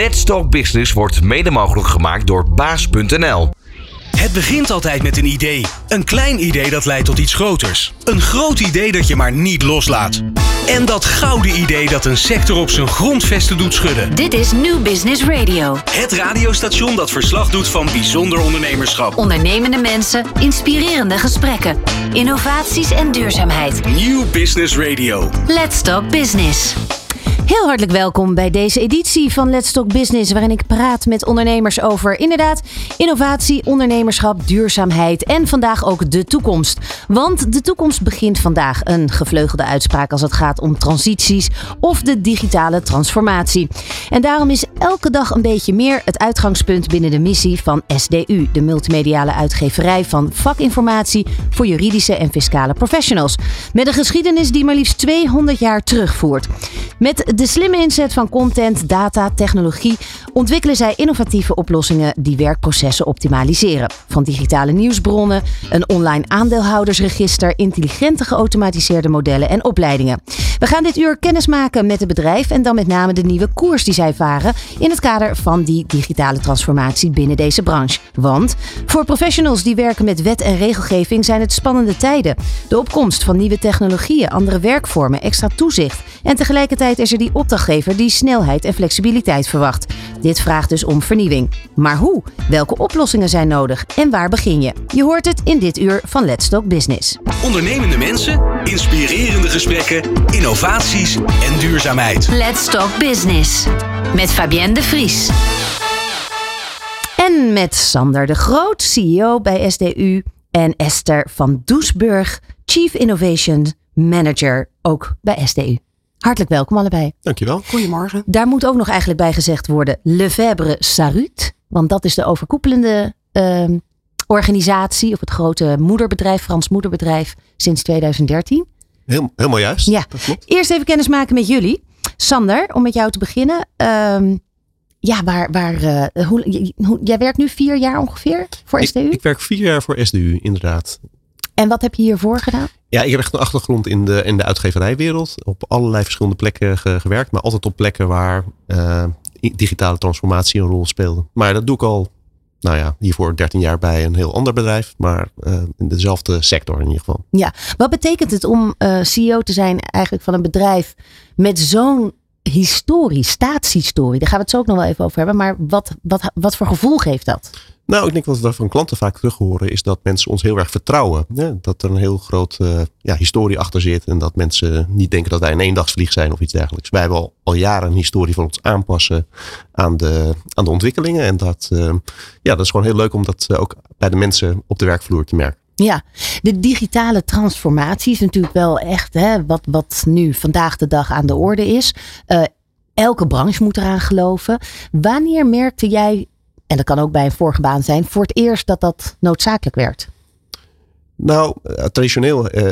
Let's Business wordt mede mogelijk gemaakt door baas.nl. Het begint altijd met een idee. Een klein idee dat leidt tot iets groters. Een groot idee dat je maar niet loslaat. En dat gouden idee dat een sector op zijn grondvesten doet schudden. Dit is New Business Radio. Het radiostation dat verslag doet van bijzonder ondernemerschap. Ondernemende mensen, inspirerende gesprekken, innovaties en duurzaamheid. New Business Radio. Let's Talk Business. Heel hartelijk welkom bij deze editie van Let's Talk Business, waarin ik praat met ondernemers over inderdaad innovatie, ondernemerschap, duurzaamheid en vandaag ook de toekomst. Want de toekomst begint vandaag. Een gevleugelde uitspraak als het gaat om transities of de digitale transformatie. En daarom is elke dag een beetje meer het uitgangspunt binnen de missie van SDU, de multimediale uitgeverij van vakinformatie voor juridische en fiscale professionals. Met een geschiedenis die maar liefst 200 jaar terugvoert. Met de slimme inzet van content, data, technologie ontwikkelen zij innovatieve oplossingen die werkprocessen optimaliseren. Van digitale nieuwsbronnen, een online aandeelhoudersregister, intelligente geautomatiseerde modellen en opleidingen. We gaan dit uur kennis maken met het bedrijf en dan met name de nieuwe koers die zij varen in het kader van die digitale transformatie binnen deze branche. Want voor professionals die werken met wet en regelgeving zijn het spannende tijden. De opkomst van nieuwe technologieën, andere werkvormen, extra toezicht en tegelijkertijd is er die opdrachtgever die snelheid en flexibiliteit verwacht. Dit vraagt dus om vernieuwing. Maar hoe? Welke oplossingen zijn nodig en waar begin je? Je hoort het in dit uur van Let's Talk Business. Ondernemende mensen, inspirerende gesprekken, innovaties en duurzaamheid. Let's Talk Business. Met Fabienne de Vries. En met Sander de Groot, CEO bij SDU. En Esther van Doesburg, Chief Innovation Manager, ook bij SDU. Hartelijk welkom allebei. Dankjewel. Goedemorgen. Daar moet ook nog eigenlijk bij gezegd worden Lefebvre Sarut. Want dat is de overkoepelende ehm, organisatie of het grote moederbedrijf, Frans moederbedrijf sinds 2013. Heel, helemaal juist. Ja. Dat klopt. Eerst even kennis maken met jullie. Sander, om met jou te beginnen. Ehm, ja, waar, waar, eh, hoe, hoe- jij werkt nu vier jaar ongeveer voor Ik, SDU. ik werk vier jaar voor SDU, inderdaad. En wat heb je hiervoor gedaan? Ja, ik heb echt een achtergrond in de, in de uitgeverijwereld. Op allerlei verschillende plekken ge- gewerkt. Maar altijd op plekken waar eh, digitale transformatie een rol speelde. Maar dat doe ik al, nou ja, hiervoor 13 jaar bij een heel ander bedrijf. Maar eh, in dezelfde sector in ieder geval. Ja, wat betekent het om eh, CEO te zijn eigenlijk van een bedrijf met zo'n historie, staatshistorie? Daar gaan we het zo ook nog wel even over hebben. Maar wat, wat, wat voor gevoel geeft dat? Nou, ik denk wat we van klanten vaak terug horen is dat mensen ons heel erg vertrouwen. Hè? Dat er een heel groot eh, ja, historie achter zit en dat mensen niet denken dat wij een eendagsvlieg zijn of iets dergelijks. Wij hebben al, al jaren een historie van ons aanpassen aan de, aan de ontwikkelingen. En dat, eh, ja, dat is gewoon heel leuk om dat eh, ook bij de mensen op de werkvloer te merken. Ja, de digitale transformatie is natuurlijk wel echt hè, wat, wat nu vandaag de dag aan de orde is. Elke branche moet eraan geloven. Wanneer merkte jij, en dat kan ook bij een vorige baan zijn, voor het eerst dat dat noodzakelijk werd? Nou, eh, traditioneel eh,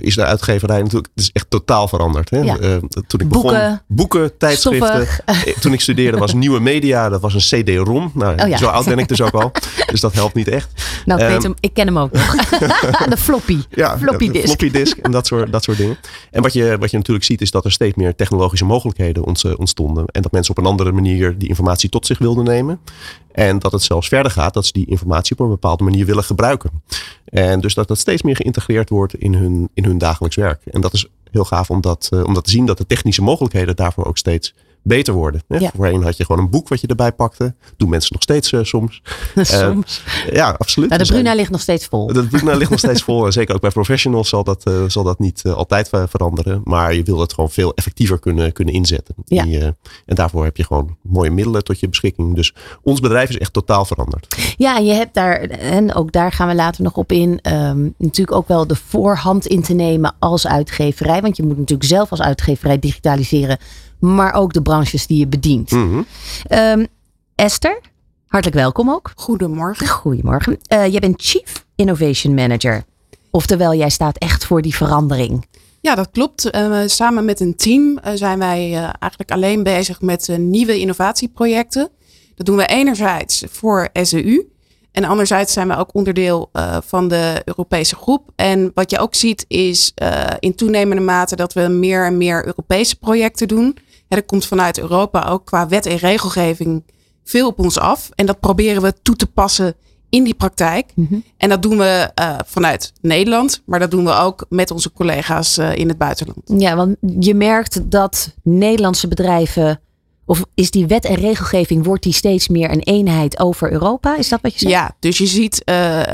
is de uitgeverij natuurlijk het is echt totaal veranderd. Hè? Ja. Eh, toen ik Boeken, begon, boeken, tijdschriften. stoffig. Toen ik studeerde was nieuwe media, dat was een CD-ROM. Nou, Oh ja. zo oud ben ik dus ook al. Dus dat helpt niet echt. Nou, ik, weet Ehm, hem, ik ken hem ook nog. de floppy. Ja, floppy de disk. floppy disk en dat soort, dat soort dingen. En wat je, wat je natuurlijk ziet is dat er steeds meer technologische mogelijkheden ont- ontstonden. En dat mensen op een andere manier die informatie tot zich wilden nemen. En dat het zelfs verder gaat dat ze die informatie op een bepaalde manier willen gebruiken. En dus dat dat steeds meer geïntegreerd wordt in hun, in hun dagelijks werk. En dat is heel gaaf om dat, eh, om dat te zien dat de technische mogelijkheden daarvoor ook steeds beter worden. Hè? Ja. Voorheen had je gewoon een boek wat je erbij pakte. Doen mensen nog steeds eh, soms. Soms. Ja, absoluut. Nou, de Er zijn- Bruna ligt nog steeds vol. de Bruna ligt nog steeds vol. En zeker ook bij professionals zal dat, eh, zal dat niet eh, altijd ver- veranderen. Maar je wil het gewoon veel effectiever kunnen, kunnen inzetten. Ja. Die, eh, en daarvoor heb je gewoon mooie middelen tot je beschikking. Dus ons bedrijf is echt totaal veranderd. Ja, en je hebt daar, en ook daar gaan we later nog op in, ehm, natuurlijk ook wel de voorhand in te nemen als uitgeverij. Want je moet natuurlijk zelf als uitgeverij digitaliseren, maar ook de branches die je bedient. Mhm. Ehm, Esther, hartelijk welkom ook. Goedemorgen. Goedemorgen. Eh jij bent Chief Innovation Manager. Oftewel, jij staat echt voor die verandering. Ja, dat klopt. Eh, samen met een team eh, zijn wij eh, eigenlijk alleen bezig met eh, nieuwe innovatieprojecten. Dat doen we enerzijds voor SEU. En anderzijds zijn we ook onderdeel eh, van de Europese groep. En wat je ook ziet is eh, in toenemende mate dat we meer en meer Europese projecten doen. Er komt vanuit Europa ook qua wet en regelgeving veel op ons af. En dat proberen we toe te passen in die praktijk. Mhm. En dat doen we uh, vanuit Nederland, maar dat doen we ook met onze collega's uh, in het buitenland. Ja, want je merkt dat Nederlandse bedrijven of is die wet en regelgeving, wordt die steeds meer een eenheid over Europa? Is dat wat je zegt? Ja, dus je ziet, uh, uh,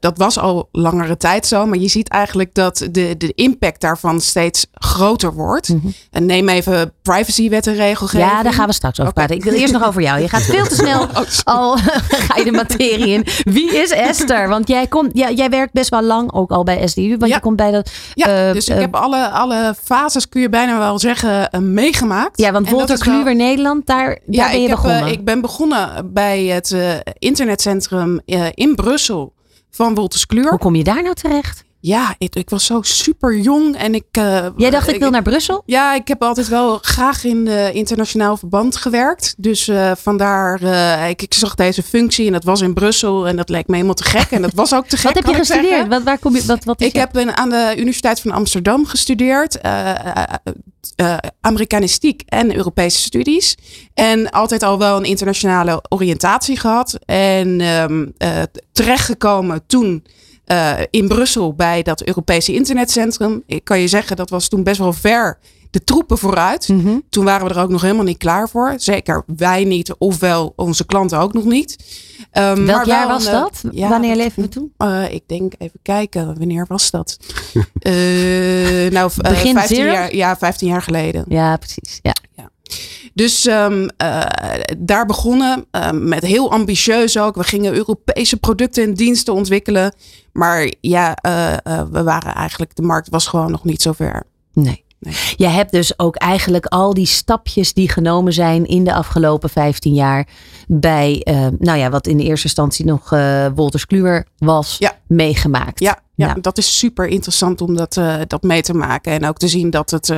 dat was al langere tijd zo, maar je ziet eigenlijk dat de, de impact daarvan steeds groter wordt. Mhm. En neem even privacywet en regelgeving. Ja, daar gaan we straks over praten. Ik wil eerst nog over jou. Je gaat veel te snel Oh, al ga je de materie in. Wie is Esther? Want jij, komt, ja, jij werkt best wel lang ook al bij SDU. Want Ja. je komt bij dat... Ja, eh, dus ik eh, heb alle, alle fases, kun je bijna wel zeggen, eh, meegemaakt. Ja, want Wolter Kluwer Nederland, daar, daar Ja, ben je ik, heb, eh, ik ben begonnen bij het eh, internetcentrum eh, in Brussel van Wolters Kluwer. Hoe kom je daar nou terecht? Ja, ik, ik was zo super jong en ik. eh, Jij dacht ik wil naar Brussel? Ja, ik heb altijd wel graag in de internationaal verband gewerkt. Dus eh, vandaar, eh, ik, ik zag deze functie en dat was in Brussel en dat leek me helemaal te gek. En dat was ook te gek. Wat heb je gestudeerd? Wat, waar kom je, wat, wat is Ik je- heb aan de Universiteit van Amsterdam gestudeerd. eh, eh, eh, Amerikanistiek en Europese studies. En altijd al wel een internationale oriëntatie gehad. En ehm, eh, terechtgekomen toen eh, in Brussel bij dat Europese internetcentrum. Ik kan je zeggen, dat was toen best wel ver de troepen vooruit. Mhm. Toen waren we er ook nog helemaal niet klaar voor. Zeker wij niet, ofwel onze klanten ook nog niet. Ehm, Welk maar jaar was een, eh, dat? ja, Wanneer leven we toen? eh, ik denk even kijken, wanneer was dat? Nou, Begin 15 zero? jaar, ja, 15 jaar geleden. Ja, precies. Ja. Dus ehm, eh, daar begonnen, ehm, met heel ambitieus ook. We gingen Europese producten en diensten ontwikkelen. Maar ja, eh, eh, we waren eigenlijk, de markt was gewoon nog niet zo ver. Nee. Nee. Je hebt dus ook eigenlijk al die stapjes die genomen zijn in de afgelopen 15 jaar bij, nou ja, wat in de eerste instantie nog Wolters Kluwer was, Ja. meegemaakt. Ja, ja, Ja. dat is super interessant om dat, dat mee te maken. En ook te zien dat het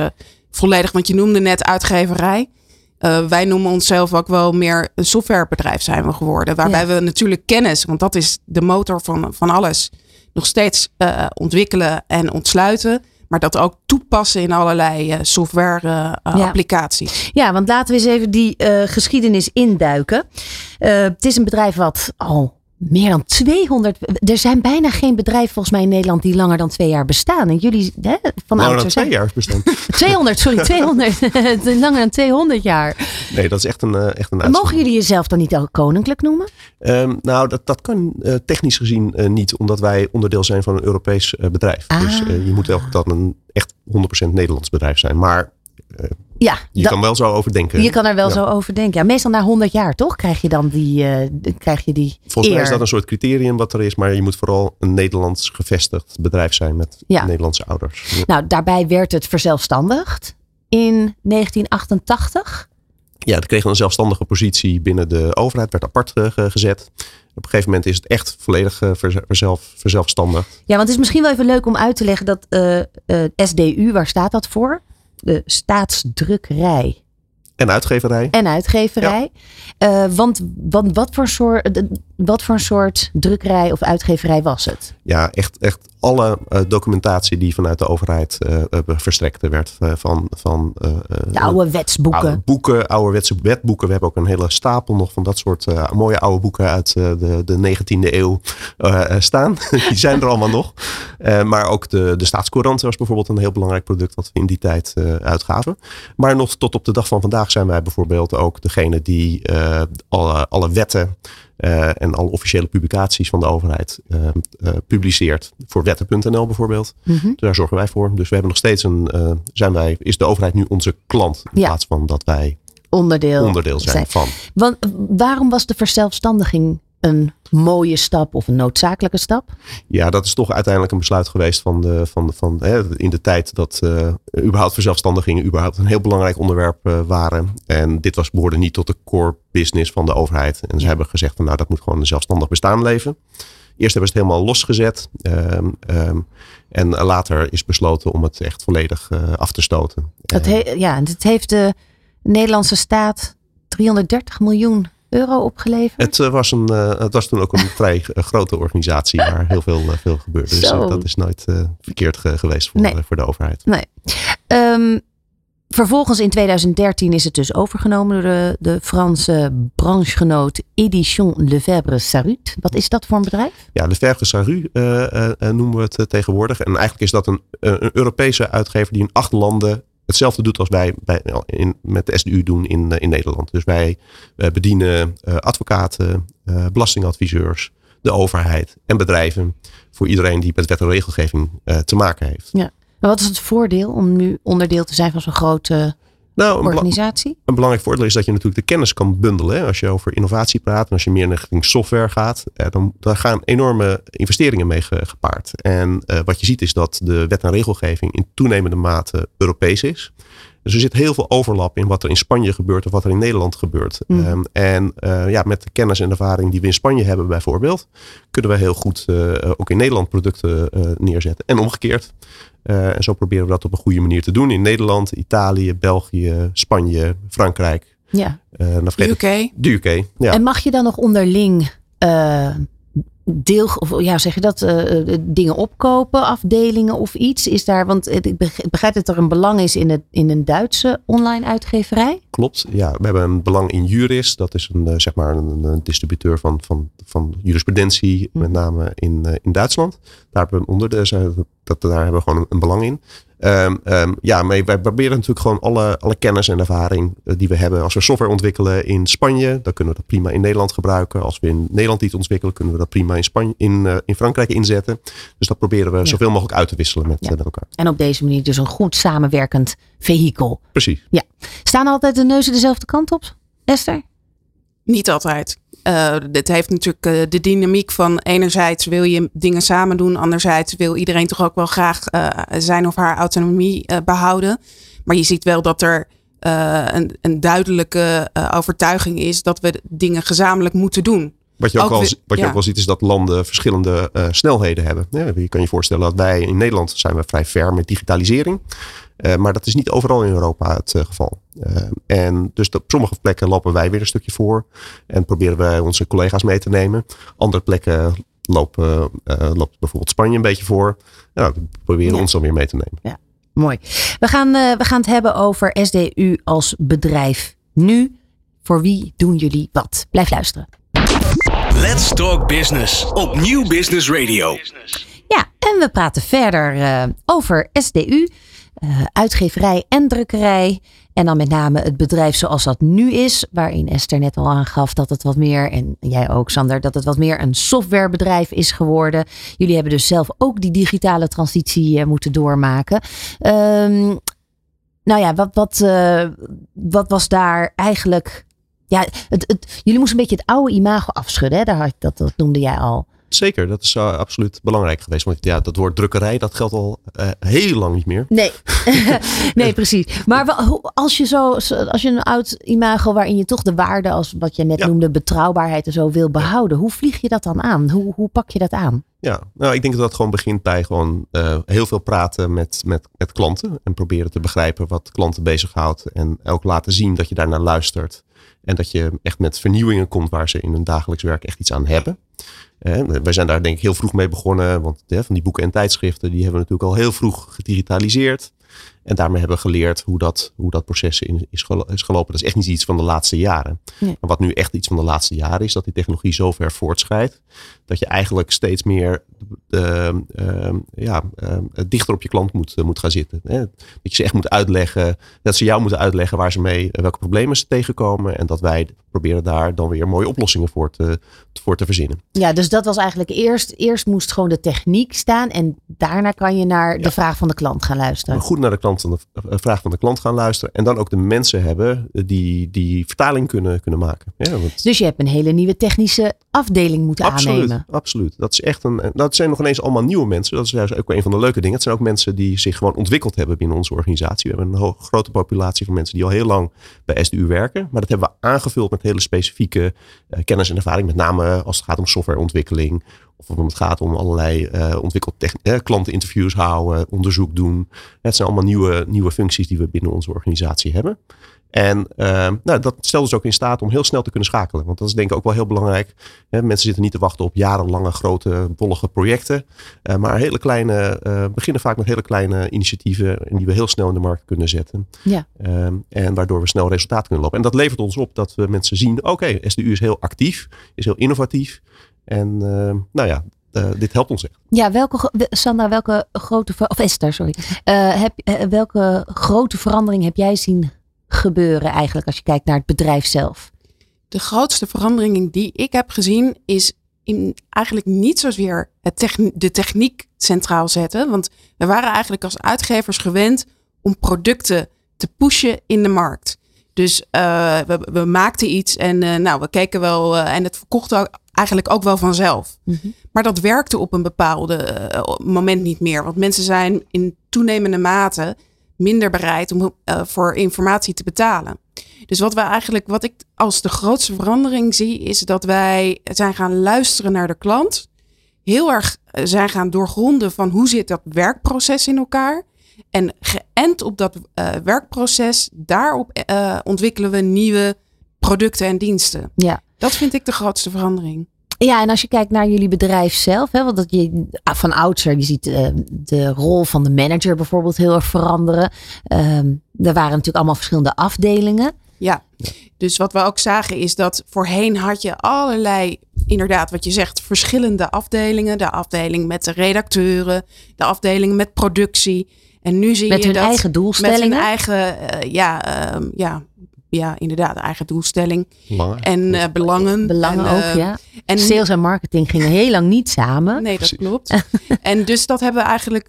volledig, want je noemde net uitgeverij. Eh, wij noemen onszelf ook wel meer een softwarebedrijf zijn we geworden. Waarbij we natuurlijk kennis, want dat is de motor van, van alles, nog steeds eh, ontwikkelen en ontsluiten. Maar dat ook toepassen in allerlei eh, software Ja. applicaties. Ja, want laten we eens even die geschiedenis induiken. Het is een bedrijf wat al meer dan 200. Er zijn bijna geen bedrijven volgens mij in Nederland die langer dan twee jaar bestaan. En jullie hè, van Nou, dan twee jaar bestaan. 200, sorry, 200. langer dan 200 jaar. Nee, dat is echt een, eh, echt een. Mogen jullie jezelf dan niet ook koninklijk noemen? Ehm, nou, dat, dat kan eh, technisch gezien eh, niet, omdat wij onderdeel zijn van een Europees bedrijf. Ah. Dus eh, je moet ook dan een echt 100% Nederlands bedrijf zijn. Maar Ja, je dat- kan wel zo over denken. je kan er wel Ja. zo over denken. Ja, meestal na 100 jaar, toch? Krijg je dan die, eh, de- krijg je die Volgens mij is dat een soort criterium wat er is, maar je moet vooral een Nederlands gevestigd bedrijf zijn met Ja. Nederlandse ouders. Ja. Nou, daarbij werd het verzelfstandigd in 1988. Ja, het kreeg een zelfstandige positie binnen de overheid, werd apart eh, ge- gezet. Op een gegeven moment is het echt volledig eh, verzelf, verzelfstandigd. Ja, want het is misschien wel even leuk om uit te leggen dat eh, eh, SDU, waar staat dat voor? De staatsdrukkerij En uitgeverij. en uitgeverij. Eh, want, want wat, voor soort, wat voor een soort drukkerij of uitgeverij was het? Ja, echt, echt alle eh, documentatie die vanuit de overheid eh, eh, verstrekte werd van, van De oude wetsboeken. oude boeken, ouderwetse wetboeken. We hebben ook een hele stapel nog van dat soort mooie oude boeken uit de, de 19e eeuw staan. die zijn er allemaal nog. Maar ook de, de staatscourant was bijvoorbeeld een heel belangrijk product wat we in die tijd uitgaven. Maar nog tot op de dag van vandaag zijn wij bijvoorbeeld ook degene die alle, alle wetten eh, en alle officiële publicaties van de overheid eh, eh, publiceert. Voor wetten.nl bijvoorbeeld. Mhm. Daar zorgen wij voor. Dus we hebben nog steeds een. zijn wij, is de overheid nu onze klant? In Ja. plaats van dat wij Onderdeel. onderdeel zijn van. Want waarom was de verzelfstandiging een mooie stap of een noodzakelijke stap? Ja, dat is toch uiteindelijk een besluit geweest van de, van, de- van, hè, in de tijd dat eh, überhaupt verzelfstandigingen überhaupt een heel belangrijk onderwerp eh, waren. En dit was behoorde niet tot de core business van de overheid. En ze hebben gezegd van nou dat moet gewoon een zelfstandig bestaan leven. Eerst hebben ze het helemaal losgezet. ehm, ehm, en later is besloten om het echt volledig eh, af te stoten. Eh, he- ja, het heeft de Nederlandse staat 330 miljoen euro opgeleverd. Het, eh, was een, eh, het was toen ook een vrij grote organisatie waar heel veel, eh, veel gebeurde. Dus Zo. eh, dat is nooit verkeerd ge- geweest voor, Nee. voor de overheid. Nee. Ehm, vervolgens in 2013 is het dus overgenomen door de, de Franse branchegenoot Edition Lefebvre Sarut. Wat is dat voor een bedrijf? Ja, Lefebvre Sarut noemen we het tegenwoordig. En eigenlijk is dat een, een Europese uitgever die in acht landen hetzelfde doet als wij bij, in, met de SDU doen in, in Nederland. Dus wij bedienen advocaten, belastingadviseurs, de overheid en bedrijven. Voor iedereen die met wet en regelgeving te maken heeft. Ja. Maar wat is het voordeel om nu onderdeel te zijn van zo'n grote nou, een organisatie? Een belangrijk voordeel is dat je natuurlijk de kennis kan bundelen. Als je over innovatie praat en als je meer richting software gaat, eh, dan daar gaan enorme investeringen mee gepaard. En uh, wat je ziet is dat de wet en regelgeving in toenemende mate Europees is. Dus er zit heel veel overlap in wat er in Spanje gebeurt of wat er in Nederland gebeurt. Mm. Um, en uh, ja, met de kennis en ervaring die we in Spanje hebben bijvoorbeeld, kunnen we heel goed uh, ook in Nederland producten uh, neerzetten. En omgekeerd. en zo proberen we dat op een goede manier te doen in Nederland, Italië, België, Spanje, Frankrijk. Ja. de UK. De UK, ja. En mag je dan nog onderling deel, of ja, zeg je dat, uh, dingen opkopen, afdelingen of iets? Is daar, want ik begrijp dat er een belang is in, het, in een Duitse online uitgeverij? Klopt, ja. We hebben een belang in Juris. Dat is een, zeg maar een, een distributeur van, van, van jurisprudentie, met name in, in Duitsland. Daar hebben we onder, de, dat, daar hebben we gewoon een belang in. Um, um, ja, maar wij proberen natuurlijk gewoon alle, alle kennis en ervaring uh, die we hebben. Als we software ontwikkelen in Spanje, dan kunnen we dat prima in Nederland gebruiken. Als we in Nederland iets ontwikkelen, kunnen we dat prima in, Spanje, in, uh, in Frankrijk inzetten. Dus dat proberen we ja. zoveel mogelijk uit te wisselen met, ja. uh, met elkaar. En op deze manier dus een goed samenwerkend vehikel. Precies. Ja. Staan altijd de neuzen dezelfde kant op, Esther? Niet altijd. Uh, het heeft natuurlijk uh, de dynamiek van enerzijds wil je dingen samen doen, anderzijds wil iedereen toch ook wel graag uh, zijn of haar autonomie behouden. Maar je ziet wel dat er een, een, duidelijke overtuiging is dat we dingen gezamenlijk moeten doen. Wat je ook, ook wel, wat je ja. ook wel ziet is dat landen verschillende snelheden hebben. Ja, je kan je voorstellen dat wij in Nederland zijn we vrij ver met digitalisering. Uh, maar dat is niet overal in Europa het uh, geval. En dus op sommige plekken lopen wij weer een stukje voor. En proberen wij onze collega's mee te nemen. Andere plekken lopen, loopt bijvoorbeeld Spanje een beetje voor. Nou, we proberen ja. ons dan weer mee te nemen. Ja, mooi. We gaan, we gaan het hebben over SDU als bedrijf. Nu, voor wie doen jullie wat? Blijf luisteren. Let's Talk Business op Nieuw Business Radio. Ja, en we praten verder over SDU uh, uitgeverij en drukkerij. En dan met name het bedrijf zoals dat nu is, waarin Esther net al aangaf dat het wat meer, en jij ook Sander, dat het wat meer een softwarebedrijf is geworden. Jullie hebben dus zelf ook die digitale transitie uh, moeten doormaken. Um, nou ja, wat, wat, wat was daar eigenlijk. Ja, het, het, jullie moesten een beetje het oude imago afschudden, hè? Daar, dat, dat noemde jij al. Zeker, dat is uh, absoluut belangrijk geweest. Want ja, dat woord drukkerij, dat geldt al uh, heel lang niet meer. Nee, nee precies. Maar als je, zo, als je een oud imago waarin je toch de waarde, als wat je net ja. noemde, betrouwbaarheid en zo wil behouden. Ja. Hoe vlieg je dat dan aan? Hoe, hoe pak je dat aan? Ja, nou ik denk dat dat gewoon begint bij gewoon uh, heel veel praten met, met, met klanten. En proberen te begrijpen wat klanten bezighoudt. En ook laten zien dat je daarnaar luistert. En dat je echt met vernieuwingen komt waar ze in hun dagelijks werk echt iets aan hebben. Eh, wij zijn daar denk ik heel vroeg mee begonnen. Want van die boeken en tijdschriften die hebben we natuurlijk al heel vroeg gedigitaliseerd. En daarmee hebben we geleerd hoe dat, hoe dat proces in, is, gelopen. Dat is echt niet iets van de laatste jaren. Nee. Maar wat nu echt iets van de laatste jaren is, dat die technologie zo ver voortschrijdt. Dat je eigenlijk steeds meer uh, uh, ja, dichter op je klant moet, moet gaan zitten. Hè? Dat je ze echt moet uitleggen, dat ze jou moeten uitleggen waar ze mee, welke problemen ze tegenkomen. En dat wij proberen daar dan weer mooie oplossingen voor te, voor te verzinnen. Ja, dus dat was eigenlijk eerst, eerst moest gewoon de techniek staan. En daarna kan je naar ja. de vraag van de klant gaan luisteren. Goed naar de klant van de vraag van de klant gaan luisteren. En dan ook de mensen hebben die die vertaling kunnen, kunnen maken. Ja, want... Dus je hebt een hele nieuwe technische afdeling moeten absoluut, aannemen. Absoluut. Dat is echt een. Dat zijn nog ineens allemaal nieuwe mensen. Dat is juist ook een van de leuke dingen. Het zijn ook mensen die zich gewoon ontwikkeld hebben binnen onze organisatie. We hebben een grote populatie van mensen die al heel lang bij SDU werken. Maar dat hebben we aangevuld met hele specifieke uh, kennis en ervaring. Met name als het gaat om softwareontwikkeling of het gaat om allerlei uh, ontwikkeld eh, klanteninterviews houden, onderzoek doen. Het zijn allemaal nieuwe, nieuwe functies die we binnen onze organisatie hebben. En uh, nou, dat stelt ons ook in staat om heel snel te kunnen schakelen. Want dat is denk ik ook wel heel belangrijk. Hè, mensen zitten niet te wachten op jarenlange grote bollige projecten. Uh, maar hele kleine, uh, beginnen vaak met hele kleine initiatieven. Die we heel snel in de markt kunnen zetten. Ja. Uh, en waardoor we snel resultaat kunnen lopen. En dat levert ons op dat we mensen zien. Oké, okay, SDU is heel actief. Is heel innovatief. En nou ja, uh, dit helpt ons echt. Ja, welke, Sandra, welke grote, of Esther, sorry. Uh, heb, uh, welke grote verandering heb jij zien gebeuren eigenlijk als je kijkt naar het bedrijf zelf? De grootste verandering die ik heb gezien is in eigenlijk niet zozeer het techn de techniek centraal zetten. Want we waren eigenlijk als uitgevers gewend om producten te pushen in de markt. Dus uh, we, we, maakten iets en uh, nou, we keken wel uh, en het verkocht ook eigenlijk ook wel vanzelf. Mm -hmm. Maar dat werkte op een bepaalde moment niet meer. Want mensen zijn in toenemende mate minder bereid om voor informatie te betalen. Dus wat wij eigenlijk, wat ik als de grootste verandering zie, is dat wij zijn gaan luisteren naar de klant. Heel erg zijn gaan doorgronden van hoe zit dat werkproces in elkaar. En geënt op dat uh, werkproces, daarop uh, ontwikkelen we nieuwe producten en diensten. Ja. Dat vind ik de grootste verandering. Ja, en als je kijkt naar jullie bedrijf zelf, hè, want dat je van oudsher, je ziet uh, de rol van de manager bijvoorbeeld heel erg veranderen. Um, er waren natuurlijk allemaal verschillende afdelingen. Ja. dus wat we ook zagen is dat voorheen had je allerlei, inderdaad wat je zegt, verschillende afdelingen. De afdeling met de redacteuren, de afdeling met productie. En nu zie met je hun dat eigen doelstellingen. Met hun eigen, uh, ja, uh, ja, ja, inderdaad, eigen doelstelling. Belangen. En uh, belangen. Belangen en, ook, ja. En, Sales en marketing gingen heel lang niet samen. Nee, dat klopt. en dus dat hebben we eigenlijk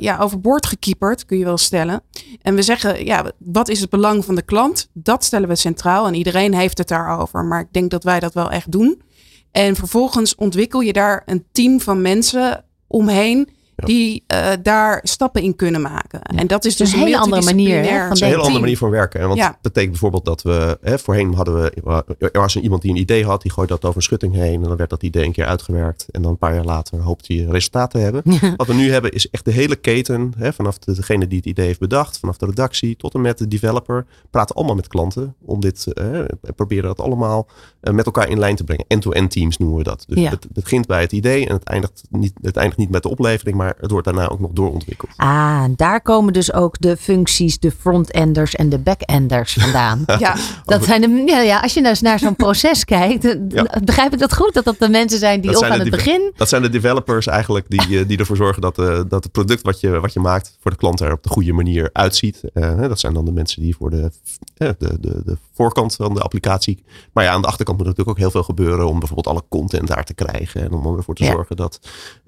ja, overboord gekieperd, kun je wel stellen. En we zeggen, ja, wat is het belang van de klant? Dat stellen we centraal en iedereen heeft het daarover. Maar ik denk dat wij dat wel echt doen. En vervolgens ontwikkel je daar een team van mensen omheen ja. die uh, daar stappen in kunnen maken. Ja. En dat is dus een, een hele andere manier. Hè, van dat is een hele andere manier van werken. Want ja. dat betekent bijvoorbeeld dat we, hè, voorheen hadden we, er was iemand die een idee had, die gooide dat over een schutting heen en dan werd dat idee een keer uitgewerkt en dan een paar jaar later hoopt hij resultaten te hebben. Wat we nu hebben is echt de hele keten, hè, vanaf degene die het idee heeft bedacht, vanaf de redactie tot en met de developer, praten allemaal met klanten om dit, uh, proberen dat allemaal uh, met elkaar in lijn te brengen. End-to-end teams noemen we dat. Dus het, het begint bij het idee en het eindigt niet, het eindigt niet met de oplevering, maar het wordt daarna ook nog doorontwikkeld. Ah, daar komen dus ook de functies, de front-enders en de back-enders vandaan. ja, dat zijn de, ja, ja, als je nou eens naar zo'n proces kijkt, ja. begrijp ik dat goed? Dat dat de mensen zijn die dat ook aan het begin. Dat zijn de developers eigenlijk die, die ervoor zorgen dat, uh, dat het product wat je, wat je maakt voor de klant er op de goede manier uitziet. Uh, dat zijn dan de mensen die voor de, de, de, de voorkant van de applicatie. Maar ja, aan de achterkant moet natuurlijk ook heel veel gebeuren om bijvoorbeeld alle content daar te krijgen. En om ervoor te Ja. zorgen dat.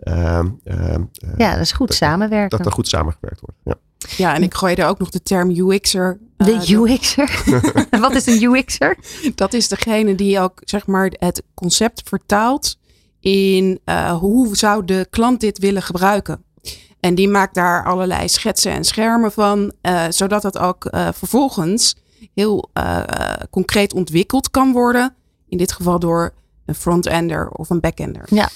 Uh, Ja, dat is goed samenwerken. dat er goed samengewerkt wordt. Ja. Ja, en ik gooi er ook nog de term UX'er. De uh, UX'er? Wat is een UX'er? Dat is degene die ook zeg maar het concept vertaalt in uh, hoe zou de klant dit willen gebruiken. En die maakt daar allerlei schetsen en schermen van, uh, zodat het ook uh, vervolgens heel uh, concreet ontwikkeld kan worden. In dit geval door een front-ender of een back-ender. Ja.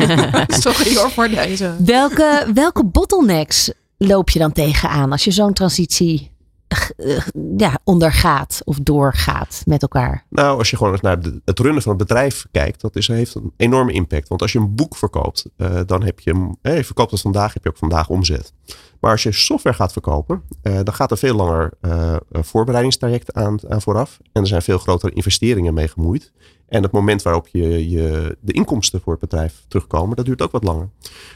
Sorry hoor voor deze. Welke, welke bottlenecks loop je dan tegenaan als je zo'n transitie uh, ja, ondergaat of doorgaat met elkaar? Nou, als je gewoon naar de, het runnen van het bedrijf kijkt, dat is, heeft een enorme impact. Want als je een boek verkoopt, uh, dan heb je, eh, je verkoopt het vandaag, heb je ook vandaag omzet. Maar als je software gaat verkopen, uh, dan gaat er veel langer uh, voorbereidingstraject aan, aan vooraf. En er zijn veel grotere investeringen mee gemoeid. En het moment waarop je, je de inkomsten voor het bedrijf terugkomen, dat duurt ook wat langer.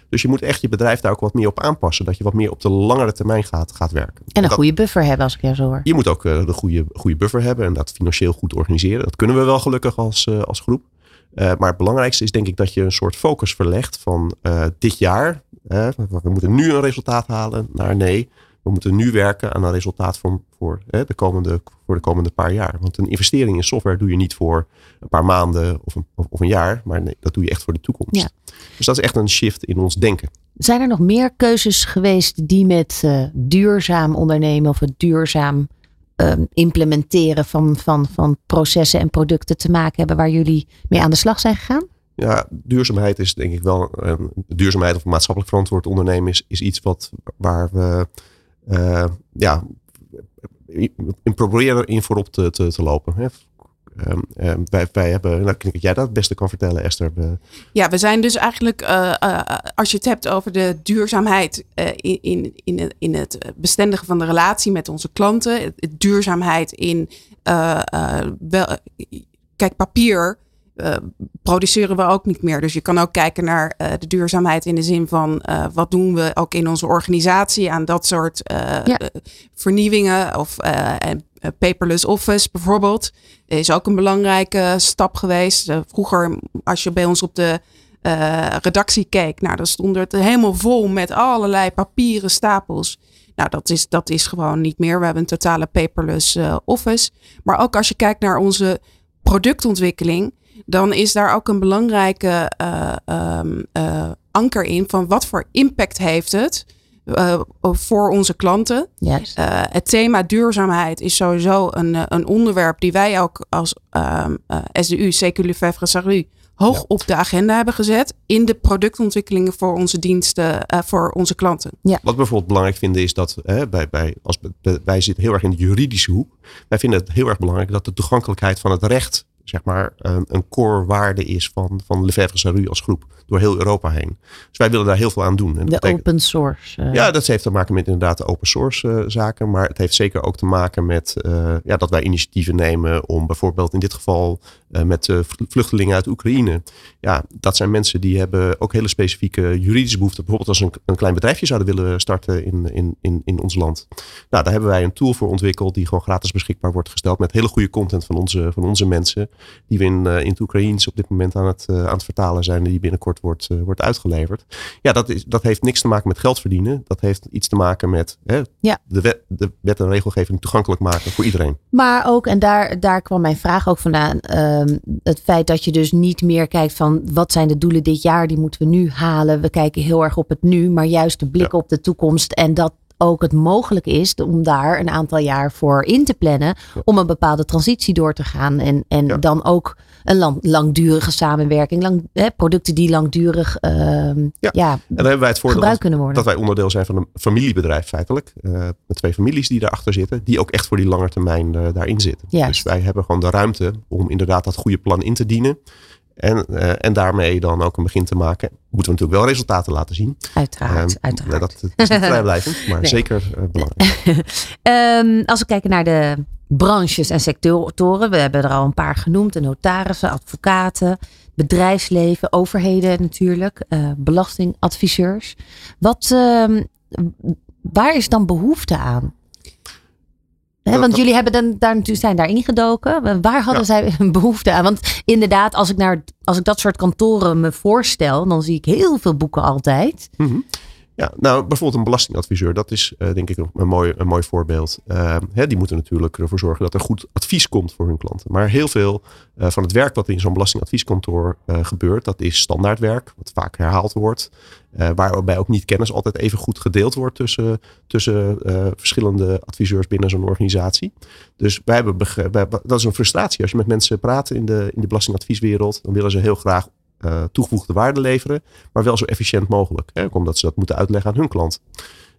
Dus je moet echt je bedrijf daar ook wat meer op aanpassen. Dat je wat meer op de langere termijn gaat, gaat werken. En een dat, goede buffer hebben als ik jou zo hoor. Je moet ook uh, de goede, goede buffer hebben en dat financieel goed organiseren. Dat kunnen we wel gelukkig als, uh, als groep. Uh, maar het belangrijkste is denk ik dat je een soort focus verlegt van dit jaar. we moeten nu een resultaat halen naar nee. We moeten nu werken aan een resultaat voor, voor, hè, de komende, voor de komende paar jaar. Want een investering in software doe je niet voor een paar maanden of een, of een jaar. Maar nee, dat doe je echt voor de toekomst. Ja. Dus dat is echt een shift in ons denken. Zijn er nog meer keuzes geweest die met uh, duurzaam ondernemen of het duurzaam uh, implementeren van, van, van processen en producten te maken hebben waar jullie mee aan de slag zijn gegaan? Ja, duurzaamheid is denk ik wel. Duurzaamheid of maatschappelijk verantwoord ondernemen is, is iets wat waar we. Uh, ja, in proberen in voorop te, te, te lopen. Hè. Ehm, ehm, wij, wij hebben, nou, ik denk dat jij dat het beste kan vertellen, Esther. Ja, we zijn dus eigenlijk, eh, eh, als je het hebt over de duurzaamheid in, in, in, het- bestendigen van de relatie met onze klanten, duurzaamheid in, kijk, papier eh, produceren we ook niet meer. Dus je kan ook kijken naar eh, de duurzaamheid in de zin van eh, wat doen we ook in onze organisatie aan dat soort Ja. vernieuwingen of paperless office bijvoorbeeld is ook een belangrijke stap geweest. Vroeger, als je bij ons op de redactie keek, nou, dan stond het helemaal vol met allerlei papieren stapels. Nou, dat is, dat is gewoon niet meer. We hebben een totale paperless office. Maar ook als je kijkt naar onze productontwikkeling, dan is daar ook een belangrijke eh, ehm, eh, anker in van wat voor impact heeft het eh, voor onze klanten. Eh, het thema duurzaamheid is sowieso een, een onderwerp die wij ook als ehm eh, SDU, CQ Lefebvre Saru, hoog Ja. op de agenda hebben gezet in de productontwikkelingen voor onze diensten, eh, voor onze klanten. Wat we bijvoorbeeld belangrijk vinden is dat hè, wij, wij, als, wij zitten heel erg in de juridische hoek. Wij vinden het heel erg belangrijk dat de toegankelijkheid van het recht zeg maar, een, een core waarde is van, van Lefebvre Saru als groep door heel Europa heen. Dus wij willen daar heel veel aan doen. En De betekent- open source. eh, Ja, dat heeft te maken met inderdaad de open source eh, zaken. Maar het heeft zeker ook te maken met eh, ja, dat wij initiatieven nemen om bijvoorbeeld in dit geval eh, met eh, vl- vluchtelingen uit Oekraïne. Ja, dat zijn mensen die hebben ook hele specifieke juridische behoeften. Bijvoorbeeld als ze een, een klein bedrijfje zouden willen starten in, in, in, in ons land. Nou, daar hebben wij een tool voor ontwikkeld die gewoon gratis beschikbaar wordt gesteld met hele goede content van onze, van onze mensen. Die we in, eh, in het Oekraïens op dit moment aan het, eh, aan het vertalen zijn en die binnenkort wordt, wordt uitgeleverd. Ja, dat, is, dat heeft niks te maken met geld verdienen. Dat heeft iets te maken met hè, Ja. de, wet, de wet en regelgeving toegankelijk maken voor iedereen. Maar ook, en daar, daar kwam mijn vraag ook vandaan, ehm, het feit dat je dus niet meer kijkt van wat zijn de doelen dit jaar, die moeten we nu halen. We kijken heel erg op het nu, maar juist de blik Ja. op de toekomst en dat ook het mogelijk is om daar een aantal jaar voor in te plannen om een bepaalde transitie door te gaan en, en Ja. dan ook een lang, langdurige samenwerking, lang, hè, producten die langdurig ehm, ja. Ja. En dan hebben wij het voordeel gebruikt dat, kunnen worden. dat wij onderdeel zijn van een familiebedrijf feitelijk. eh, met twee families die daarachter zitten. Die ook echt voor die lange termijn eh, daarin zitten. Juist. Dus wij hebben gewoon de ruimte om inderdaad dat goede plan in te dienen. En, eh, en daarmee dan ook een begin te maken. Moeten we natuurlijk wel resultaten laten zien. uiteraard, Ehm, uiteraard. Dat, dat is niet vrijblijvend, maar Nee. zeker eh, belangrijk. Ehm, als we kijken naar de branches en sectoren, we hebben er al een paar genoemd: de notarissen, advocaten, bedrijfsleven, overheden natuurlijk, eh, belastingadviseurs. Wat, ehm, waar is dan behoefte aan? Want jullie hebben dan, daar natuurlijk zijn daar ingedoken. Waar hadden Ja. zij een behoefte aan? Want inderdaad, als ik, naar, als ik dat soort kantoren me voorstel, dan zie ik heel veel boeken altijd. Mhm. Ja, nou bijvoorbeeld een belastingadviseur, dat is eh, denk ik een, een mooi, een mooi voorbeeld. Eh, hè, die moeten natuurlijk ervoor zorgen dat er goed advies komt voor hun klanten. Maar heel veel eh, van het werk wat in zo'n belastingadvieskantoor eh, gebeurt, dat is standaardwerk, wat vaak herhaald wordt. waarbij ook niet kennis altijd even goed gedeeld wordt tussen, tussen verschillende adviseurs binnen zo'n organisatie. Dus wij hebben dat is een frustratie. Als je met mensen praat in de, in de belastingadvieswereld, dan willen ze heel graag eh, toegevoegde waarde leveren maar wel zo efficiënt mogelijk. Hè, omdat ze dat moeten uitleggen aan hun klant.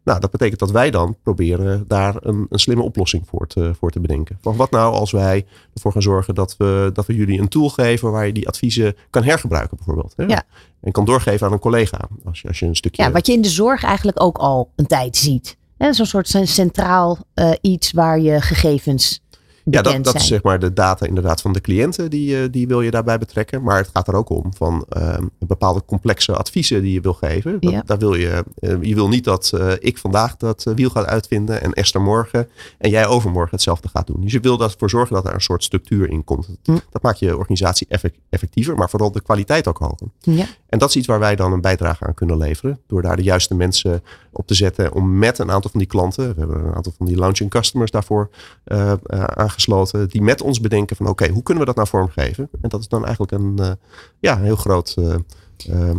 Nou, dat betekent dat wij dan proberen daar een, een slimme oplossing voor te, voor te bedenken. Van wat nou als wij ervoor gaan zorgen dat we, dat we jullie een tool geven waar je die adviezen kan hergebruiken bijvoorbeeld. Hè? Ja. En kan doorgeven aan een collega. Als je, als je een stukje... Ja, wat je in de zorg eigenlijk ook al een tijd ziet. Zo'n soort cen- centraal eh, iets waar je gegevens Ja, dat, dat is zeg maar de data inderdaad van de cliënten, die, eh, die wil je daarbij betrekken. Maar het gaat er ook om van ehm, bepaalde complexe adviezen die je wil geven. Dat, Ja. daar wil je, eh, je wil niet dat eh, ik vandaag dat wiel ga uitvinden en Esther morgen en jij overmorgen hetzelfde gaat doen. Dus je wil ervoor zorgen dat er een soort structuur in komt. Hm. Dat maakt je organisatie effect- effectiever, maar vooral de kwaliteit ook hoger. Ja. En dat is iets waar wij dan een bijdrage aan kunnen leveren. Door daar de juiste mensen op te zetten. Om met een aantal van die klanten. We hebben een aantal van die launching customers daarvoor eh, eh, aangesloten. Die met ons bedenken van oké, hoe kunnen we dat nou vormgeven? En dat is dan eigenlijk een, eh, ja, een heel groot...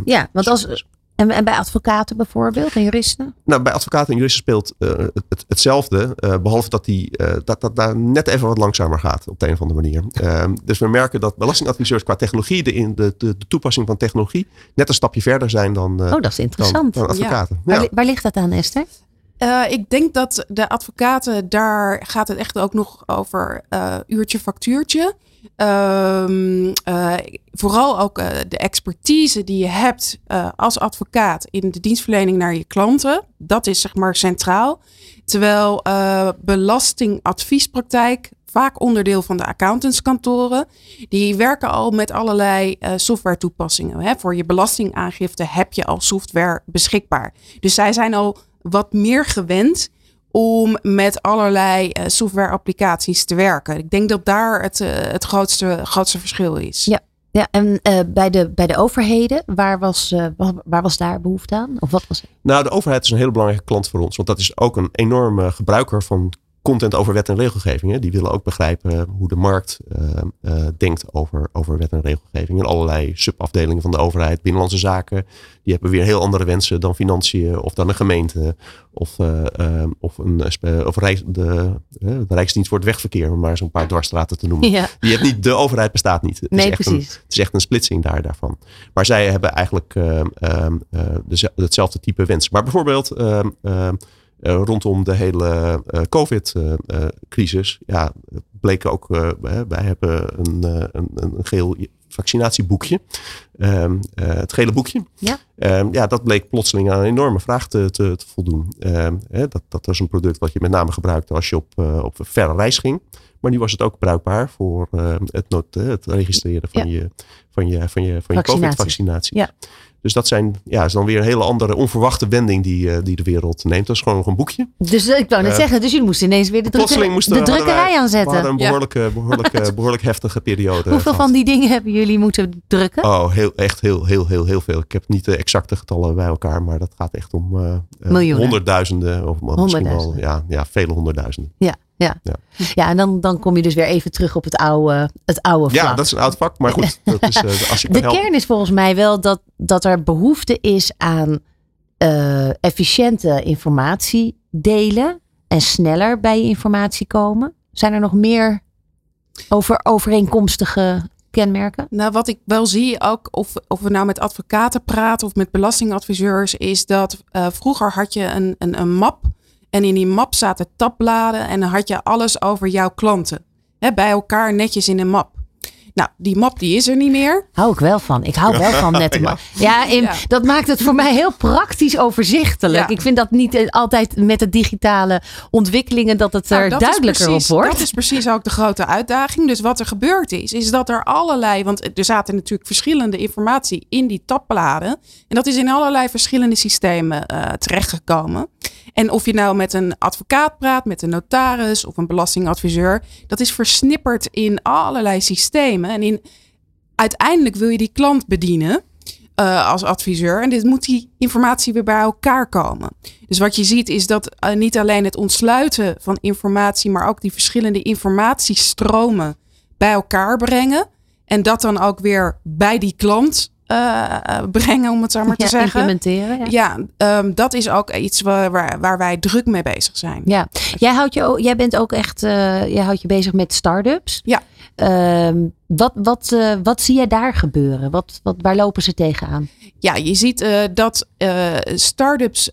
ja, want als. En, en bij advocaten bijvoorbeeld en juristen? nou, bij advocaten en juristen speelt eh, het, het- hetzelfde. eh, behalve dat, die, eh, dat dat daar net even wat langzamer gaat op de een of andere manier. Ehm, dus we merken dat belastingadviseurs qua technologie, de, in de, de, de toepassing van technologie, net een stapje verder zijn dan, eh, Oh, dat is interessant. dan advocaten. Waar, Ja. waar ligt dat aan, Esther? Uh, ik denk dat de advocaten, daar gaat het echt ook nog over uh, uurtje factuurtje. Um, vooral ook de expertise die je hebt als advocaat in de dienstverlening naar je klanten. Dat is zeg maar centraal. Terwijl belastingadviespraktijk vaak onderdeel van de accountantskantoren. Die werken al met allerlei software toepassingen. Hè. Voor je belastingaangifte heb je al software beschikbaar. Dus zij zijn al wat meer gewend om met allerlei uh, software applicaties te werken. Ik denk dat daar het, uh, het grootste, grootste verschil is. Ja. Ja, en uh, bij, de, bij de overheden, waar was, uh, waar was daar behoefte aan? Of wat was het? Nou, de overheid is een hele belangrijke klant voor ons. Want dat is ook een enorme gebruiker van content over wet en regelgeving. Hè. Die willen ook begrijpen hoe de markt uh, uh, denkt over, over wet en regelgeving. En allerlei subafdelingen van de overheid, binnenlandse zaken. Die hebben weer heel andere wensen dan financiën of dan een gemeente. Of, uh, of, een, of Rijks, de, de Rijksdienst voor het wegverkeer, om maar zo'n paar dwarsstraten te noemen. Ja. Die hebt niet, de overheid bestaat niet. Het nee, is precies. Een, het is echt een splitsing daar, daarvan. Maar zij hebben eigenlijk hetzelfde type wens. Maar bijvoorbeeld uh, rondom de hele uh, COVID-crisis, ja, bleek ook, uh, wij hebben een, een, een geel vaccinatieboekje. Um, het gele boekje. Ja. Um, ja, dat bleek plotseling aan een enorme vraag te, te, te voldoen. Um, hè, dat, dat was een product wat je met name gebruikte als je op, op verre reis ging. Maar nu was het ook bruikbaar voor het, not, het registreren van, ja. je, van je, van je, van je COVID-vaccinatie. Ja. Dus dat zijn, ja, is dan weer een hele andere onverwachte wending die, uh, die de wereld neemt. Dat is gewoon nog een boekje. Dus ik wou net uh, zeggen, dus jullie moesten ineens weer de, drukker, moesten, de drukkerij wij, aanzetten. We een behoorlijk, ja. behoorlijk, behoorlijk heftige periode. Hoeveel gehad. van die dingen hebben jullie moeten drukken? Oh, heel, echt heel, heel, heel, heel veel. Ik heb niet de exacte getallen bij elkaar, maar dat gaat echt om uh, Miljoenen. honderdduizenden. Of misschien wel, ja, ja, vele honderdduizenden. Ja. Ja, ja. ja en dan, dan kom je dus weer even terug op het oude, het oude vlak. Ja, dat is een oud vak, maar goed. Dat is, uh, als je de helpen. kern is volgens mij wel dat, dat er behoefte is aan uh, efficiënte informatie delen en sneller bij je informatie komen. Zijn er nog meer over overeenkomstige kenmerken? Nou, wat ik wel zie, ook of, of we nou met advocaten praten of met belastingadviseurs, is dat uh, vroeger had je een, een, een map. En in die map zaten tabbladen en dan had je alles over jouw klanten. Hè, bij elkaar netjes in een map. Nou, die map die is er niet meer. Hou ik wel van. Ik hou wel van nette map. Ja, in, ja, dat maakt het voor mij heel praktisch overzichtelijk. Ja. Ik vind dat niet altijd met de digitale ontwikkelingen dat het er nou, dat duidelijker precies, op wordt. Dat is precies ook de grote uitdaging. Dus wat er gebeurd is, is dat er allerlei, want er zaten natuurlijk verschillende informatie in die tabbladen. En dat is in allerlei verschillende systemen uh, terechtgekomen. En of je nou met een advocaat praat, met een notaris of een belastingadviseur, dat is versnipperd in allerlei systemen. En in, uiteindelijk wil je die klant bedienen uh, als adviseur. En dit moet die informatie weer bij elkaar komen. Dus wat je ziet is dat uh, niet alleen het ontsluiten van informatie, maar ook die verschillende informatiestromen bij elkaar brengen. En dat dan ook weer bij die klant uh, brengen, om het zo maar te ja, zeggen. Implementeren. Ja, ja um, dat is ook iets waar, waar, waar, wij druk mee bezig zijn. Ja, jij, houdt je, jij bent ook echt uh, jij houdt je bezig met start-ups. Ja. Um, wat, wat, uh, wat zie jij daar gebeuren? Wat, wat, waar lopen ze tegenaan? Ja, je ziet dat start-ups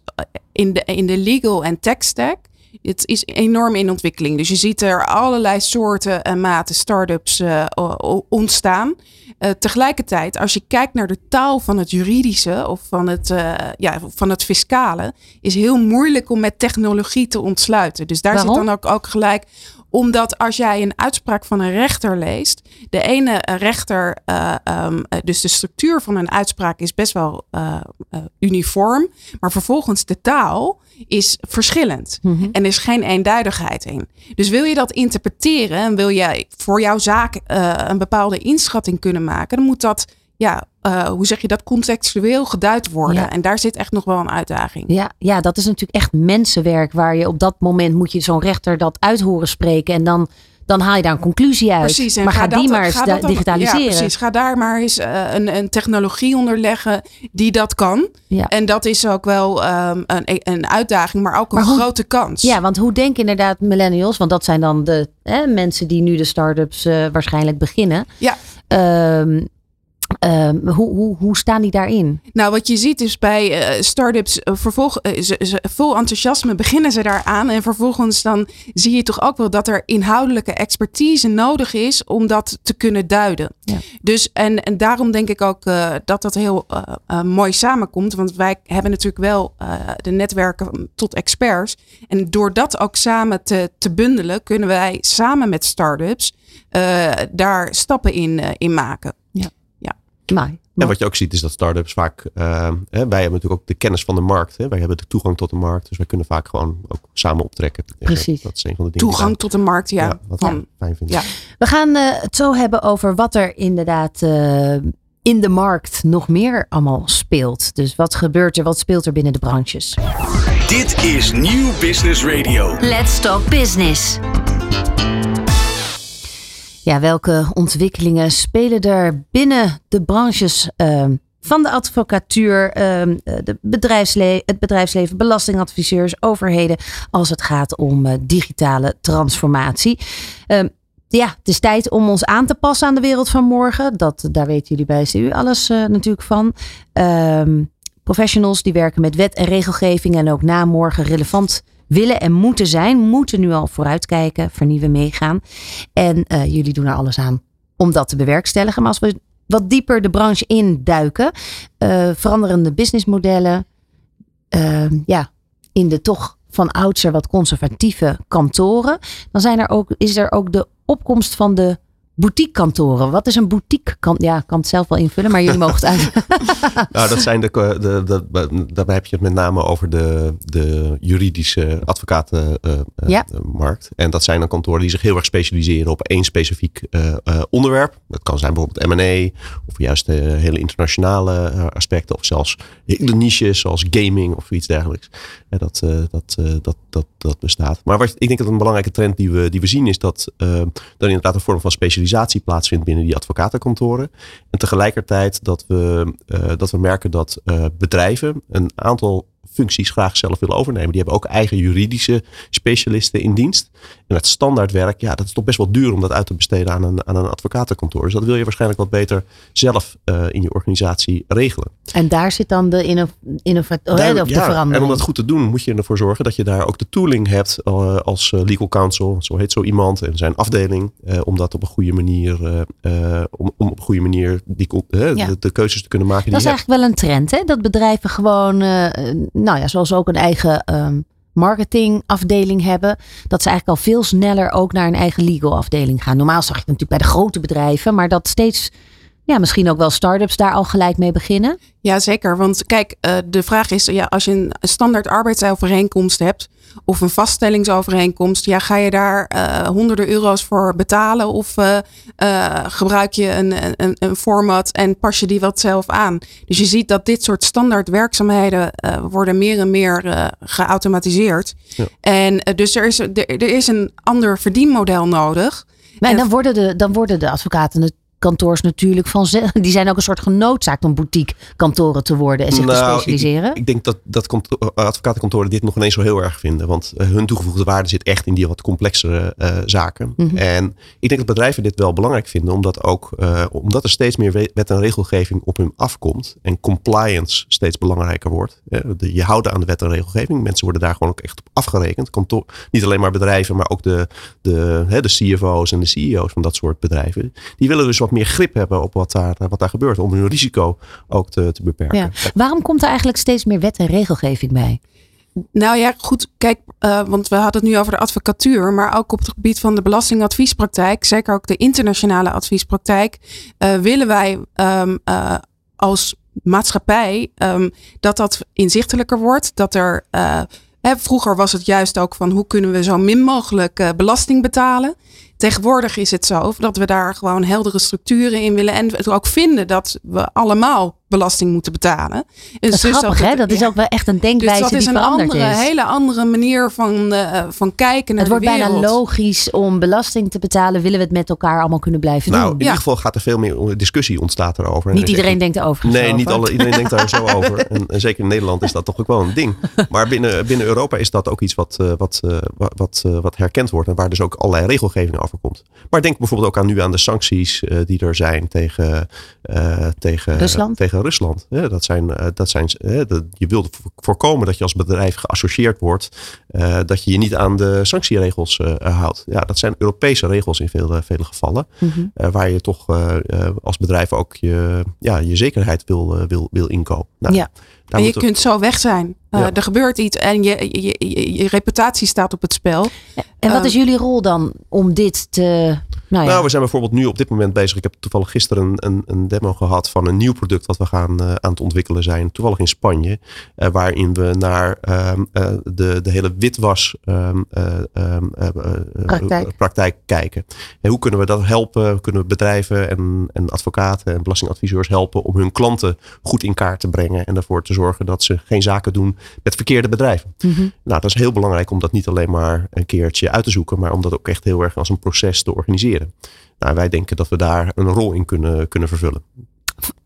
in de, in de legal en tech stack het is enorm in ontwikkeling. Dus je ziet er allerlei soorten en maten start-ups uh, ontstaan. Uh, tegelijkertijd, als je kijkt naar de taal van het juridische of van het, uh, ja, van het fiscale, is heel moeilijk om met technologie te ontsluiten. Dus daar Waarom? zit dan ook, ook gelijk omdat als jij een uitspraak van een rechter leest, de ene rechter, uh, um, dus de structuur van een uitspraak is best wel uh, uh, uniform, maar vervolgens de taal is verschillend Mhm. en er is geen eenduidigheid in. Dus wil je dat interpreteren en wil jij voor jouw zaak een bepaalde inschatting kunnen maken, dan moet dat ja, uh, hoe zeg je dat, contextueel geduid worden. Ja. En daar zit echt nog wel een uitdaging. Ja, ja, dat is natuurlijk echt mensenwerk waar je op dat moment moet je zo'n rechter dat uit horen spreken en dan, dan haal je daar een conclusie uit. Precies, maar ga, dat, die maar eens ga dat dan- digitaliseren. Ja, precies. Ga daar maar eens uh, een, een technologie onderleggen die dat kan. Ja. En dat is ook wel um, een, een uitdaging, maar ook een hoe- grote kans. Ja, want hoe denken inderdaad millennials, want dat zijn dan de hè, mensen die nu de start-ups uh, waarschijnlijk beginnen. Ja. Um, Ehm, hoe, hoe, hoe staan die daarin? Nou, wat je ziet is bij uh, start-ups uh, vervolg, uh, ze, ze, vol enthousiasme beginnen ze daaraan. En vervolgens dan zie je toch ook wel dat er inhoudelijke expertise nodig is om dat te kunnen duiden. Ja. Dus en, en daarom denk ik ook dat dat heel mooi samenkomt. Want wij hebben natuurlijk wel de netwerken tot experts. En door dat ook samen te, te bundelen, kunnen wij samen met start-ups daar stappen in, in maken. Ja. ja. En wat je ook ziet is dat start-ups vaak, uh, hè, wij hebben natuurlijk ook de kennis van de markt. Hè. Wij hebben de toegang tot de markt. Dus wij kunnen vaak gewoon ook samen optrekken. Precies. Dat is een van de dingen. Toegang tot de markt, ja. ja wat van, fijn vinden. Ja. We gaan uh, het zo hebben over wat er inderdaad uh, in de markt nog meer allemaal speelt. Dus wat gebeurt er, wat speelt er binnen de branches? Dit is Nieuw Business Radio. Let's Talk Business. Ja, welke ontwikkelingen spelen er binnen de branches uh, van de advocatuur, uh, de het bedrijfsleven, belastingadviseurs, overheden, als het gaat om uh, digitale transformatie? Ehm, ja, het is tijd om ons aan te passen aan de wereld van morgen. Dat, daar weten jullie bij CU alles uh, natuurlijk van. Ehm, professionals die werken met wet en regelgeving en ook na morgen relevant willen en moeten zijn, moeten nu al vooruitkijken, vernieuwen, meegaan. En uh, jullie doen er alles aan om dat te bewerkstelligen. Maar als we wat dieper de branche induiken, uh, veranderende businessmodellen, uh, ja, in de toch van oudsher wat conservatieve kantoren, dan zijn er ook, is er ook de opkomst van de boutiquekantoren. Wat is een boutique? Kan, ja, ik kan het zelf wel invullen, maar jullie mogen het uit. nou, dat zijn de, de, de, daarbij heb je het met name over de, de juridische advocatenmarkt. Uh, ja. markt. En dat zijn dan kantoren die zich heel erg specialiseren op één specifiek uh, uh, onderwerp. Dat kan zijn bijvoorbeeld M&A of juist hele internationale aspecten of zelfs hele niches zoals gaming of iets dergelijks. En dat, dat, dat, dat, dat bestaat. Maar wat, ik denk dat een belangrijke trend die we, die we zien is dat er inderdaad een vorm van specialisatie plaatsvindt binnen die advocatenkantoren. En tegelijkertijd dat we, uh, dat we merken dat uh, bedrijven een aantal functies graag zelf willen overnemen. Die hebben ook eigen juridische specialisten in dienst. En het standaardwerk, ja, dat is toch best wel duur om dat uit te besteden aan een, aan een advocatenkantoor. Dus dat wil je waarschijnlijk wat beter zelf uh, in je organisatie regelen. En daar zit dan de, inno innovatie of de ja, verandering. En om dat goed te doen, moet je ervoor zorgen dat je daar ook de tooling hebt uh, als legal counsel, zo heet zo iemand en zijn afdeling, uh, om dat op een goede manier, om, om op een goede manier die, ja. de, de, keuzes te kunnen maken. Dat is eigenlijk wel een trend, hè? Dat bedrijven gewoon nou ja, zoals ook een eigen um, marketingafdeling hebben, dat ze eigenlijk al veel sneller ook naar een eigen legal afdeling gaan. Normaal zag je het natuurlijk bij de grote bedrijven, maar dat steeds, ja, misschien ook wel start-ups daar al gelijk mee beginnen. Ja, zeker. Want kijk, uh, de vraag is, ja, als je een standaard arbeidsovereenkomst hebt of een vaststellingsovereenkomst, ja, ga je daar uh, honderden euro's voor betalen of uh, gebruik je een, een, een format en pas je die wat zelf aan? Dus je ziet dat dit soort standaard werkzaamheden worden meer en meer geautomatiseerd. Ja. En dus er is, er, er is een ander verdienmodel nodig. Maar en dan worden de, dan worden de advocaten het kantoors natuurlijk van die zijn ook een soort genoodzaakt om boutique kantoren te worden en zich nou, te specialiseren. Ik, ik, denk dat, dat advocatenkantoren dit nog ineens zo heel erg vinden. Want uh, hun toegevoegde waarde zit echt in die wat complexere uh, zaken. Mhm. Mm -hmm. En ik denk dat bedrijven dit wel belangrijk vinden, omdat, ook, uh, omdat er steeds meer wet en regelgeving op hun afkomt. En compliance steeds belangrijker wordt. Je houden aan de wet en regelgeving. Mensen worden daar gewoon ook echt op afgerekend. Kantoor, niet alleen maar bedrijven, maar ook de, de, de CFO's en de CEO's van dat soort bedrijven. Die willen dus wat meer grip hebben op wat daar, wat daar gebeurt. Om hun risico ook te, te beperken. Ja. Waarom komt er eigenlijk steeds meer wet en regelgeving bij? Nou ja, goed. Kijk, uh, want we hadden het nu over de advocatuur. Maar ook op het gebied van de belastingadviespraktijk. Zeker ook de internationale adviespraktijk. Uh, willen wij um, uh, als maatschappij um, dat dat inzichtelijker wordt. Dat er... Hè, vroeger was het juist ook van hoe kunnen we zo min mogelijk belasting betalen. Tegenwoordig is het zo dat we daar gewoon heldere structuren in willen. En we ook vinden dat we allemaal belasting moeten betalen. Dus dat is dus grappig, dat, hè? Dat is ook wel echt een denkwijze dus dat is die een veranderd andere, is. hele andere manier van, uh, van kijken naar het wordt de wereld. bijna logisch om belasting te betalen. Willen we het met elkaar allemaal kunnen blijven nou, doen? in ieder geval gaat er veel meer discussie ontstaat erover. Niet iedereen denkt erover. Nee, niet alle, iedereen denkt daar zo over. En, en, zeker in Nederland is dat toch ook wel een ding. Maar binnen, binnen Europa is dat ook iets wat, uh, wat, uh, wat, wat herkend wordt. En waar dus ook allerlei regelgeving over overkomt. Maar denk bijvoorbeeld ook aan nu aan de sancties uh, die er zijn tegen, uh, tegen Rusland. Tegen Rusland. Ja, dat zijn, uh, dat zijn, dat, je wilt voorkomen dat je als bedrijf geassocieerd wordt, dat je je niet aan de sanctieregels houdt. Ja, dat zijn Europese regels in veel, vele gevallen, mm -hmm. waar je toch als bedrijf ook je, ja, je zekerheid wil, wil, wil inkopen. Nou, ja. En je kunt zo weg zijn. Uh, Er gebeurt iets en je, je, je, je, reputatie staat op het spel. En wat uh, is jullie rol dan om dit te. Nou, ja. nou, we zijn bijvoorbeeld nu op dit moment bezig. Ik heb toevallig gisteren een, een, een demo gehad van een nieuw product wat we gaan uh, aan het ontwikkelen zijn. Toevallig in Spanje. waarin we naar um, de, de hele witwas um, um, praktijk. praktijk. kijken. En hoe kunnen we dat helpen? Kunnen we bedrijven en, en advocaten en belastingadviseurs helpen om hun klanten goed in kaart te brengen en ervoor te zorgen dat ze geen zaken doen met verkeerde bedrijven. Mm -hmm. Nou, dat is heel belangrijk om dat niet alleen maar een keertje uit te zoeken, maar om dat ook echt heel erg als een proces te organiseren. Nou, wij denken dat we daar een rol in kunnen, kunnen vervullen.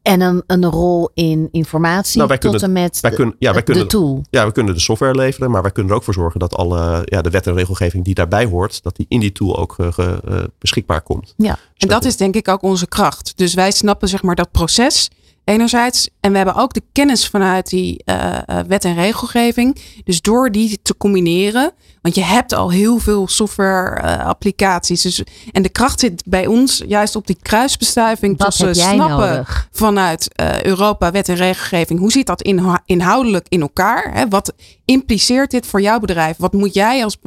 En een, een rol in informatie nou, wij tot kunnen, en met wij kunnen, ja, wij kunnen, de tool. Ja, we kunnen de software leveren, maar wij kunnen er ook voor zorgen dat alle ja, de wet en regelgeving die daarbij hoort, dat die in die tool ook uh, uh, beschikbaar komt. Ja, en dat is denk ik ook onze kracht. Dus wij snappen zeg maar dat proces enerzijds. En we hebben ook de kennis vanuit die uh, wet en regelgeving. Dus door die te combineren. Want je hebt al heel veel software uh, applicaties. Dus, en de kracht zit bij ons juist op die kruisbestuiving. Wat tussen snappen nodig? vanuit Europa wet en regelgeving. Hoe zit dat in, inhoudelijk in elkaar? Hè? Wat impliceert dit voor jouw bedrijf? Wat moet jij als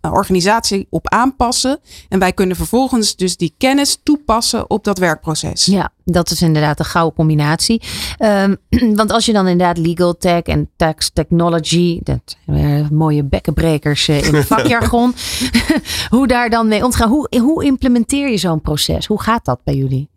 organisatie op aanpassen? En wij kunnen vervolgens dus die kennis toepassen op dat werkproces. Ja, dat is inderdaad een gouden combinatie. Um, want als je dan inderdaad legal tech en tax technology, dat mooie bekkenbrekers in het vakjargon, hoe daar dan mee omgaan. Hoe, hoe implementeer je zo'n proces? Hoe gaat dat bij jullie?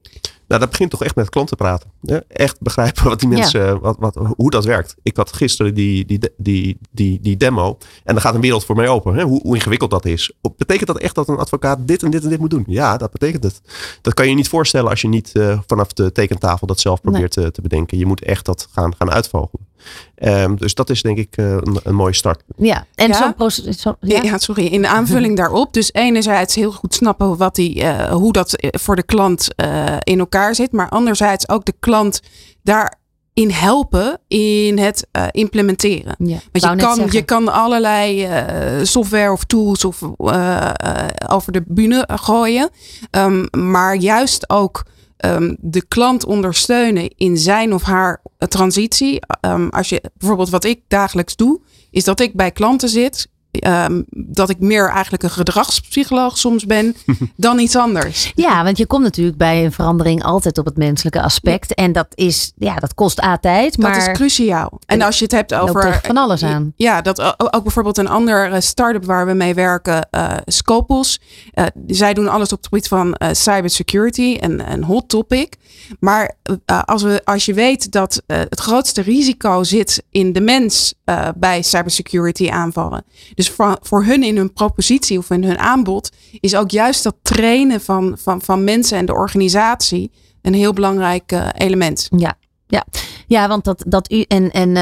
Nou, dat begint toch echt met klanten praten. Echt begrijpen wat die mensen, ja. wat, wat, hoe dat werkt. Ik had gisteren die, die, die, die, die demo. En dan gaat een wereld voor mij open. Hè? Hoe, hoe, ingewikkeld dat is. Betekent dat echt dat een advocaat dit en dit en dit moet doen? Ja, dat betekent het. Dat kan je niet voorstellen als je niet uh, vanaf de tekentafel dat zelf probeert nee. te, te, bedenken. Je moet echt dat gaan, gaan uitvogelen. Um, dus dat is denk ik uh, een, een, mooie start. Ja, en ja. zo'n proces. Zo, ja? ja? sorry. In de aanvulling daarop. Dus enerzijds heel goed snappen wat die, uh, hoe dat voor de klant in elkaar zit. Maar anderzijds ook de klant daarin helpen in het uh, implementeren. Ja, Want je kan, je kan allerlei uh, software of tools of, uh, over de bühne gooien. Um, maar juist ook um, de klant ondersteunen in zijn of haar transitie. Um, als je bijvoorbeeld wat ik dagelijks doe, is dat ik bij klanten zit Um, dat ik meer eigenlijk een gedragspsycholoog soms ben dan iets anders. Ja, want je komt natuurlijk bij een verandering altijd op het menselijke aspect. En dat is, ja, dat kost A tijd. Maar dat is cruciaal. En als je het hebt over. van alles aan. Ja, dat ook bijvoorbeeld een andere start-up waar we mee werken, uh, Scopus. Uh, zij doen alles op het gebied van uh, cybersecurity, een, een hot topic. Maar als, we, als je weet dat het grootste risico zit in de mens bij cybersecurity aanvallen. Dus voor, voor hun in hun propositie of in hun aanbod is ook juist dat trainen van, van, van mensen en de organisatie een heel belangrijk uh, element. Ja, ja. ja, want dat, dat u en, en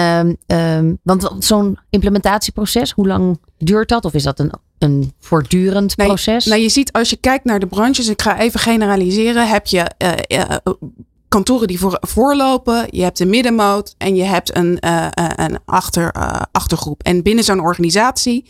uh, uh, want zo'n implementatieproces, hoe lang duurt dat? Of is dat een, een voortdurend nee, proces? Nou, je ziet als je kijkt naar de branches, ik ga even generaliseren, heb je uh, kantoren die voor, voorlopen, je hebt een middenmoot en je hebt een, uh, een achter, uh, achtergroep. En binnen zo'n organisatie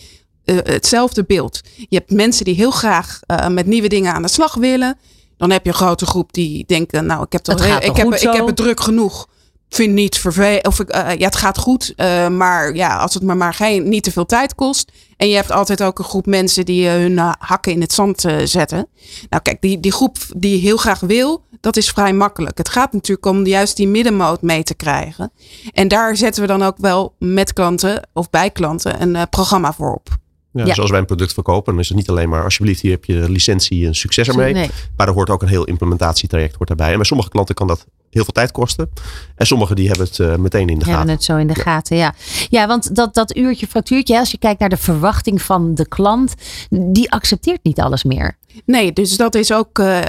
uh, hetzelfde beeld. Je hebt mensen die heel graag met nieuwe dingen aan de slag willen. Dan heb je een grote groep die denken, nou, ik heb, toch, ik, heb, ik heb het druk genoeg. Vind niet vervelend. Of ik, ja, het gaat goed. maar ja, als het me maar geen, niet te veel tijd kost. En je hebt altijd ook een groep mensen die hun hakken in het zand zetten. Nou, kijk, die, die groep die heel graag wil, dat is vrij makkelijk. Het gaat natuurlijk om juist die middenmoot mee te krijgen. En daar zetten we dan ook wel met klanten of bij klanten een uh, programma voor op. Ja, ja. Dus als wij een product verkopen, dan is het niet alleen maar alsjeblieft, hier heb je licentie en succes ermee. Nee. Maar er hoort ook een heel implementatietraject hoort daarbij. En bij sommige klanten kan dat heel veel tijd kosten. En sommigen die hebben het uh, meteen in de hebben gaten. het zo in de Ja. gaten, ja. Ja, want dat, dat uurtje factuurtje, als je kijkt naar de verwachting van de klant, die accepteert niet alles meer. Nee, dus dat is ook. eh,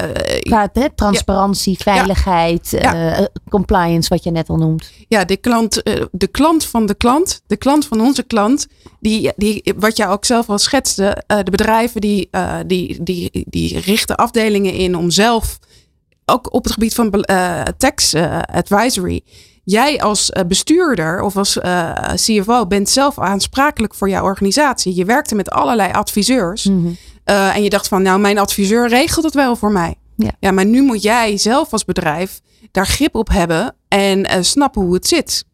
Qua hè, transparantie, veiligheid, Ja. eh, compliance, wat je net al noemt. ja, de klant, eh, de klant van de klant, de klant van onze klant, die, die wat jij ook zelf al schetste, eh, de bedrijven die, eh, die, die, die richten afdelingen in om zelf, ook op het gebied van eh, tax eh, advisory, jij als eh, bestuurder of als CFO bent zelf aansprakelijk voor jouw organisatie. Je werkte met allerlei adviseurs. Mhm. En je dacht van, nou, mijn adviseur regelt het wel voor mij. Ja. maar nu moet jij zelf als bedrijf daar grip op hebben en snappen hoe het zit.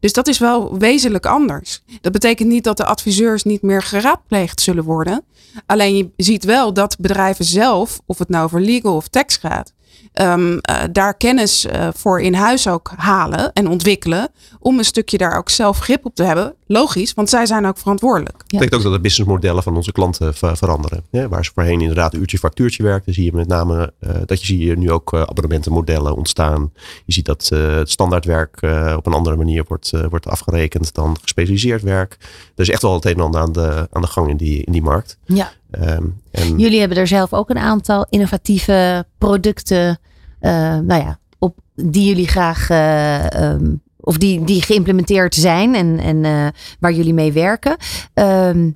Dus dat is wel wezenlijk anders. Dat betekent niet dat de adviseurs niet meer geraadpleegd zullen worden. Alleen je ziet wel dat bedrijven zelf, of het nou over legal of tax gaat, ehm, eh, daar kennis eh, voor in huis ook halen en ontwikkelen. Om een stukje daar ook zelf grip op te hebben. Logisch, want zij zijn ook verantwoordelijk. Dat betekent ook dat de businessmodellen van onze klanten ver- veranderen. Ja, waar ze voorheen inderdaad uurtje factuurtje werkten, zie je met name eh, dat je zie je nu ook abonnementenmodellen ontstaan. Je ziet dat het standaardwerk eh, op een andere manier wordt, wordt afgerekend dan gespecialiseerd werk. Er is echt wel het een en ander aan de, aan de gang in die, in die markt. Ja. Ehm, en Jullie hebben er zelf ook een aantal innovatieve producten, eh, nou ja, op die jullie graag, eh, ehm, of die, die geïmplementeerd zijn en, en eh, waar jullie mee werken. Ehm,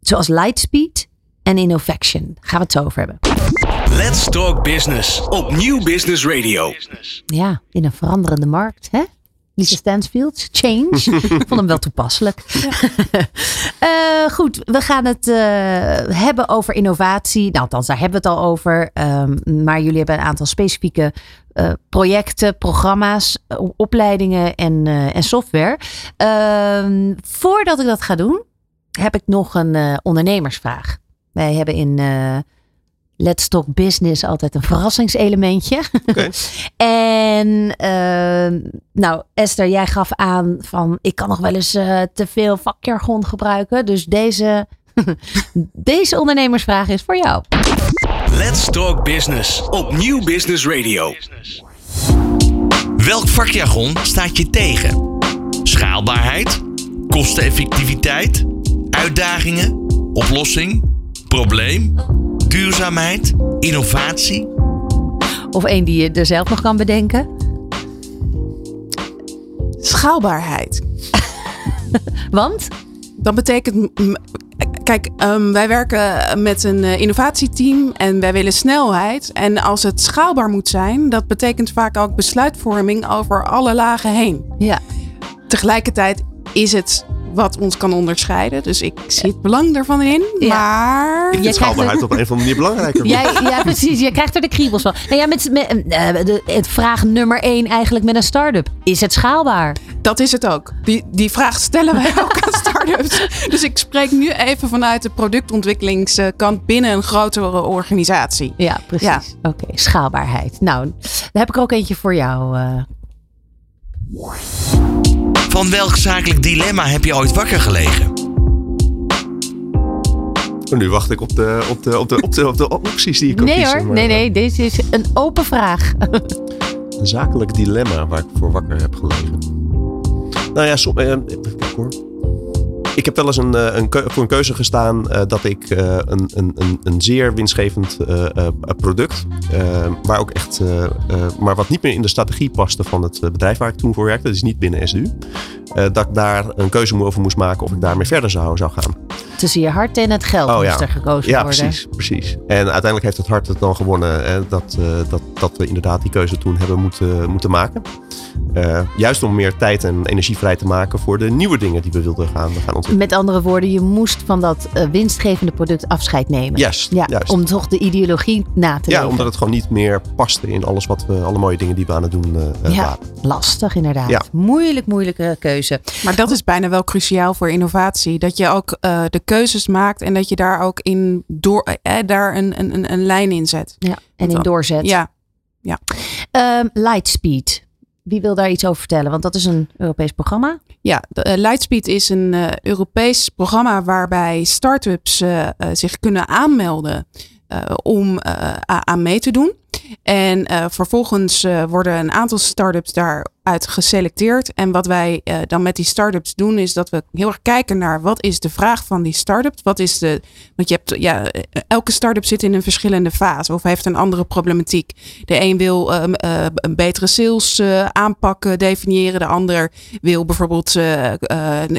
zoals Lightspeed en Innovaction. Gaan we het zo over hebben. Let's Talk Business op Nieuw Business Radio. Ja, in een veranderende markt, hè? Lisa Stansfield, Change. Ik vond hem wel toepasselijk. Eh, goed, we gaan het eh, hebben over innovatie. Nou, althans, daar hebben we het al over. Ehm, maar jullie hebben een aantal specifieke eh, projecten, programma's, opleidingen en, en software. Ehm, voordat ik dat ga doen, heb ik nog een ondernemersvraag. Wij hebben in Let's Talk Business altijd een verrassingselementje. Oké. En ehm, nou, Esther, jij gaf aan van ik kan nog wel eens eh, te veel vakjargon gebruiken. Dus deze, deze ondernemersvraag is voor jou. Let's Talk Business op Nieuw Business Radio. Welk vakjargon staat je tegen? Schaalbaarheid? Kosteneffectiviteit? Uitdagingen? Oplossing? Probleem? Duurzaamheid? Innovatie? Of één die je er zelf nog kan bedenken. Schaalbaarheid. Want? Dat betekent, kijk, ehm, wij werken met een eh, innovatieteam en wij willen snelheid. En als het schaalbaar moet zijn, dat betekent vaak ook besluitvorming over alle lagen heen. Ja, Tegelijkertijd is het wat ons kan onderscheiden. Dus ik zie het belang daarvan in. Ja. Maar vind schaalbaarheid op een of andere manier belangrijker. jij, ja precies. Je krijgt er de kriebels van. Nou ja, met, met eh, de, het vraag nummer één eigenlijk met een start-up. Is het schaalbaar? dat is het ook. Die, die vraag stellen wij ook aan start-ups. Dus ik spreek nu even vanuit de productontwikkelingskant binnen een grotere organisatie. Ja, precies. Ja. Oké, schaalbaarheid. Nou, dan heb ik er ook eentje voor jou. eh. Van welk zakelijk dilemma heb je ooit wakker gelegen? En nu wacht ik op de, op de, op de, op de, op de opties die ik kan Nee kiezen. hoor, maar, nee, nee. Deze is een open vraag. Een zakelijk dilemma waar ik voor wakker heb gelegen. Nou ja, som, eh, even kijken hoor. Ik heb wel eens een, eh, een voor een keuze gestaan eh, dat ik eh, een, een, een, zeer winstgevend product, waar ook echt, maar wat niet meer in de strategie paste van het bedrijf waar ik toen voor werkte, dus niet binnen SDU, dat ik daar een keuze over moest maken of ik daarmee verder zou, zou gaan. Tussen je hart en het geld Oh, moest ja. er gekozen Ja, worden. precies, precies. En uiteindelijk heeft het hart het dan gewonnen. Hè, dat, dat, dat we inderdaad die keuze toen hebben moeten, moeten maken. Juist om meer tijd en energie vrij te maken voor de nieuwe dingen die we wilden gaan, gaan ontwikkelen. Met andere woorden, je moest van dat eh, winstgevende product afscheid nemen. Juist, Ja, juist. om toch de ideologie na te ja, leven. omdat het gewoon niet meer paste in alles wat we, alle mooie dingen die we aan het doen eh, eh, Ja, waren. lastig inderdaad. Ja. Moeilijk, moeilijke keuze. Maar dat is bijna wel cruciaal voor innovatie. Dat je ook eh, de keuzes maakt en dat je daar ook in door, eh, daar een, een, een, een lijn in zet. Ja, en in doorzet. Ja, Ehm, Lightspeed. Wie wil daar iets over vertellen? Want dat is een Europees programma. ja eh, Lightspeed is een eh, Europees programma waarbij start-ups eh, zich kunnen aanmelden om aan mee te doen. En uh, vervolgens uh, worden een aantal start-ups daaruit geselecteerd. En wat wij uh, dan met die start-ups doen, is dat we heel erg kijken naar wat is de vraag van die start-up. Wat is de. Want je hebt, ja, elke start-up zit in een verschillende fase of heeft een andere problematiek. De een wil um, een betere sales aanpak definiëren. De ander wil bijvoorbeeld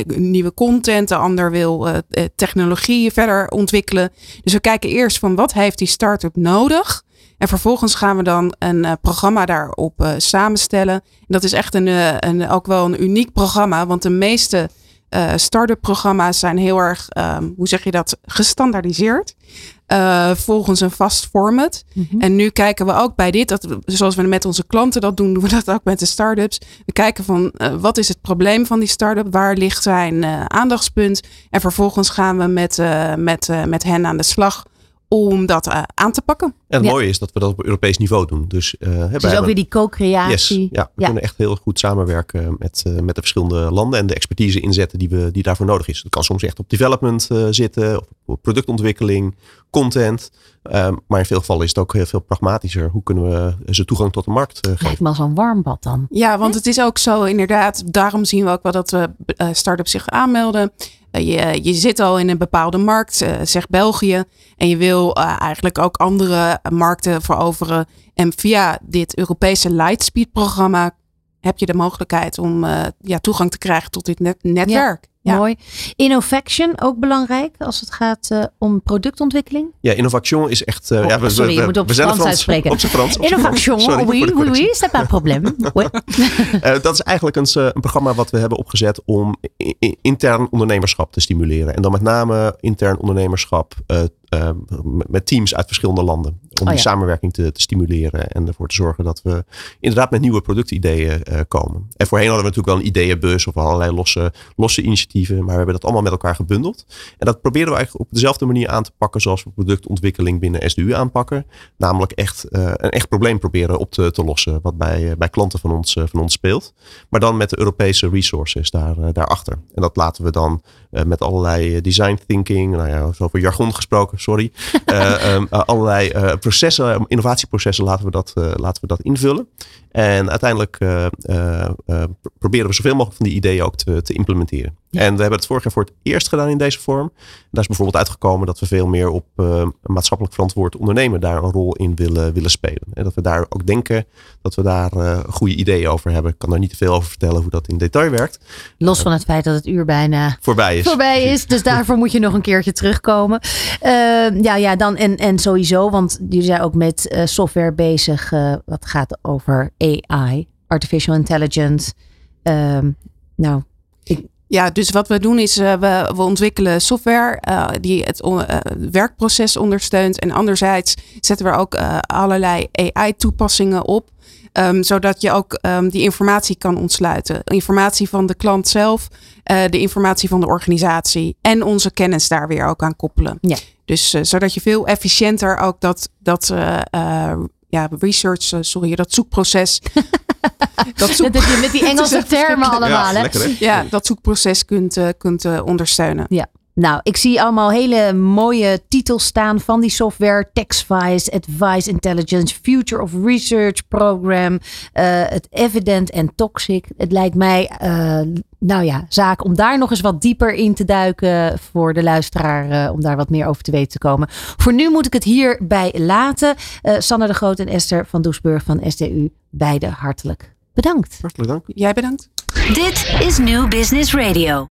nieuwe content. De ander wil technologie verder ontwikkelen. Dus we kijken eerst van wat heeft die start-up nodig. En vervolgens gaan we dan een uh, programma daarop uh, samenstellen. En dat is echt een, uh, een, ook wel een uniek programma, want de meeste start-up programma's zijn heel erg, um, hoe zeg je dat, gestandaardiseerd. volgens een vast format. Mm -hmm. En nu kijken we ook bij dit, dat, zoals we met onze klanten dat doen, doen we dat ook met de start-ups. We kijken van wat is het probleem van die start-up, waar ligt zijn aandachtspunt. En vervolgens gaan we met, met, met hen aan de slag om dat uh, aan te pakken. En het ja. mooie is dat we dat op Europees niveau doen. Dus, uh, dus ook weer die co-creatie. Yes, ja, we ja. kunnen echt heel goed samenwerken met, uh, met de verschillende landen en de expertise inzetten die, we, die daarvoor nodig is. Dat kan soms echt op development zitten, of op productontwikkeling, content. Um, maar in veel gevallen is het ook heel veel pragmatischer. Hoe kunnen we ze toegang tot de markt geven? Lijkt me als een warmbad dan. Ja, want het is ook zo inderdaad. Daarom zien we ook wel dat uh, start-ups zich aanmelden. Uh, je, je zit al in een bepaalde markt, uh, zeg België. En je wil eigenlijk ook andere markten veroveren. En via dit Europese Lightspeed programma heb je de mogelijkheid om ja, toegang te krijgen tot dit net netwerk. Ja. Mooi. Innovation ook belangrijk als het gaat uh, om productontwikkeling? Ja, innovation is echt. Uh, oh, ja, we, sorry, we, je moet op Frans, Frans uitspreken. Op zijn Frans. Op innovation, Frans. oui, oui, oui, is dat pas probleem. Oui. uh, dat is eigenlijk een, een, programma wat we hebben opgezet om intern ondernemerschap te stimuleren. En dan met name intern ondernemerschap met teams uit verschillende landen. Om oh, ja. die samenwerking te, te, stimuleren en ervoor te zorgen dat we inderdaad met nieuwe productideeën uh, komen. En voorheen hadden we natuurlijk wel een ideeënbus of allerlei losse, losse initiatieven. Maar we hebben dat allemaal met elkaar gebundeld. En dat proberen we eigenlijk op dezelfde manier aan te pakken zoals we productontwikkeling binnen SDU aanpakken. Namelijk echt uh, een echt probleem proberen op te, te lossen. Wat bij, bij klanten van ons, van ons speelt. Maar dan met de Europese resources daar, daarachter. En dat laten we dan met allerlei design thinking, nou ja, over jargon gesproken sorry. um, uh, allerlei processen, innovatieprocessen laten we dat, laten we dat invullen. En uiteindelijk proberen we zoveel mogelijk van die ideeën ook te, te implementeren. Ja. En we hebben het vorig jaar voor het eerst gedaan in deze vorm. Daar is bijvoorbeeld uitgekomen dat we veel meer op maatschappelijk verantwoord ondernemen daar een rol in willen, willen spelen. En dat we daar ook denken dat we daar goede ideeën over hebben. Ik kan daar niet te veel over vertellen hoe dat in detail werkt. Los van het feit dat het uur bijna voorbij is. Voorbij is dus daarvoor moet je nog een keertje terugkomen. Uh, ja, ja, dan en, en sowieso, want jullie zijn ook met software bezig. Uh, wat gaat over AI, artificial intelligence. Ehm, nou, ik, ja, dus wat we doen is, uh, we, we ontwikkelen software uh, die het on, uh, werkproces ondersteunt. En anderzijds zetten we ook allerlei AI-toepassingen op. Um, zodat je ook um, die informatie kan ontsluiten. Informatie van de klant zelf, de informatie van de organisatie en onze kennis daar weer ook aan koppelen. Ja. Dus zodat je veel efficiënter ook dat, dat ja, research, sorry, dat zoekproces. dat, zoek... dat je met die Engelse termen allemaal. Ja, hè? ja, dat zoekproces kunt, uh, kunt uh, ondersteunen. Ja. Nou, ik zie allemaal hele mooie titels staan van die software. TextWise, Advice Intelligence, Future of Research Program, uh, het Evident en Toxic. Het lijkt mij, uh, nou ja, zaak om daar nog eens wat dieper in te duiken voor de luisteraar, uh, om daar wat meer over te weten te komen. Voor nu moet ik het hierbij laten. Sanne de Groot en Esther van Doesburg van SDU, beide hartelijk bedankt. Hartelijk dank. Jij bedankt. Dit is New Business Radio.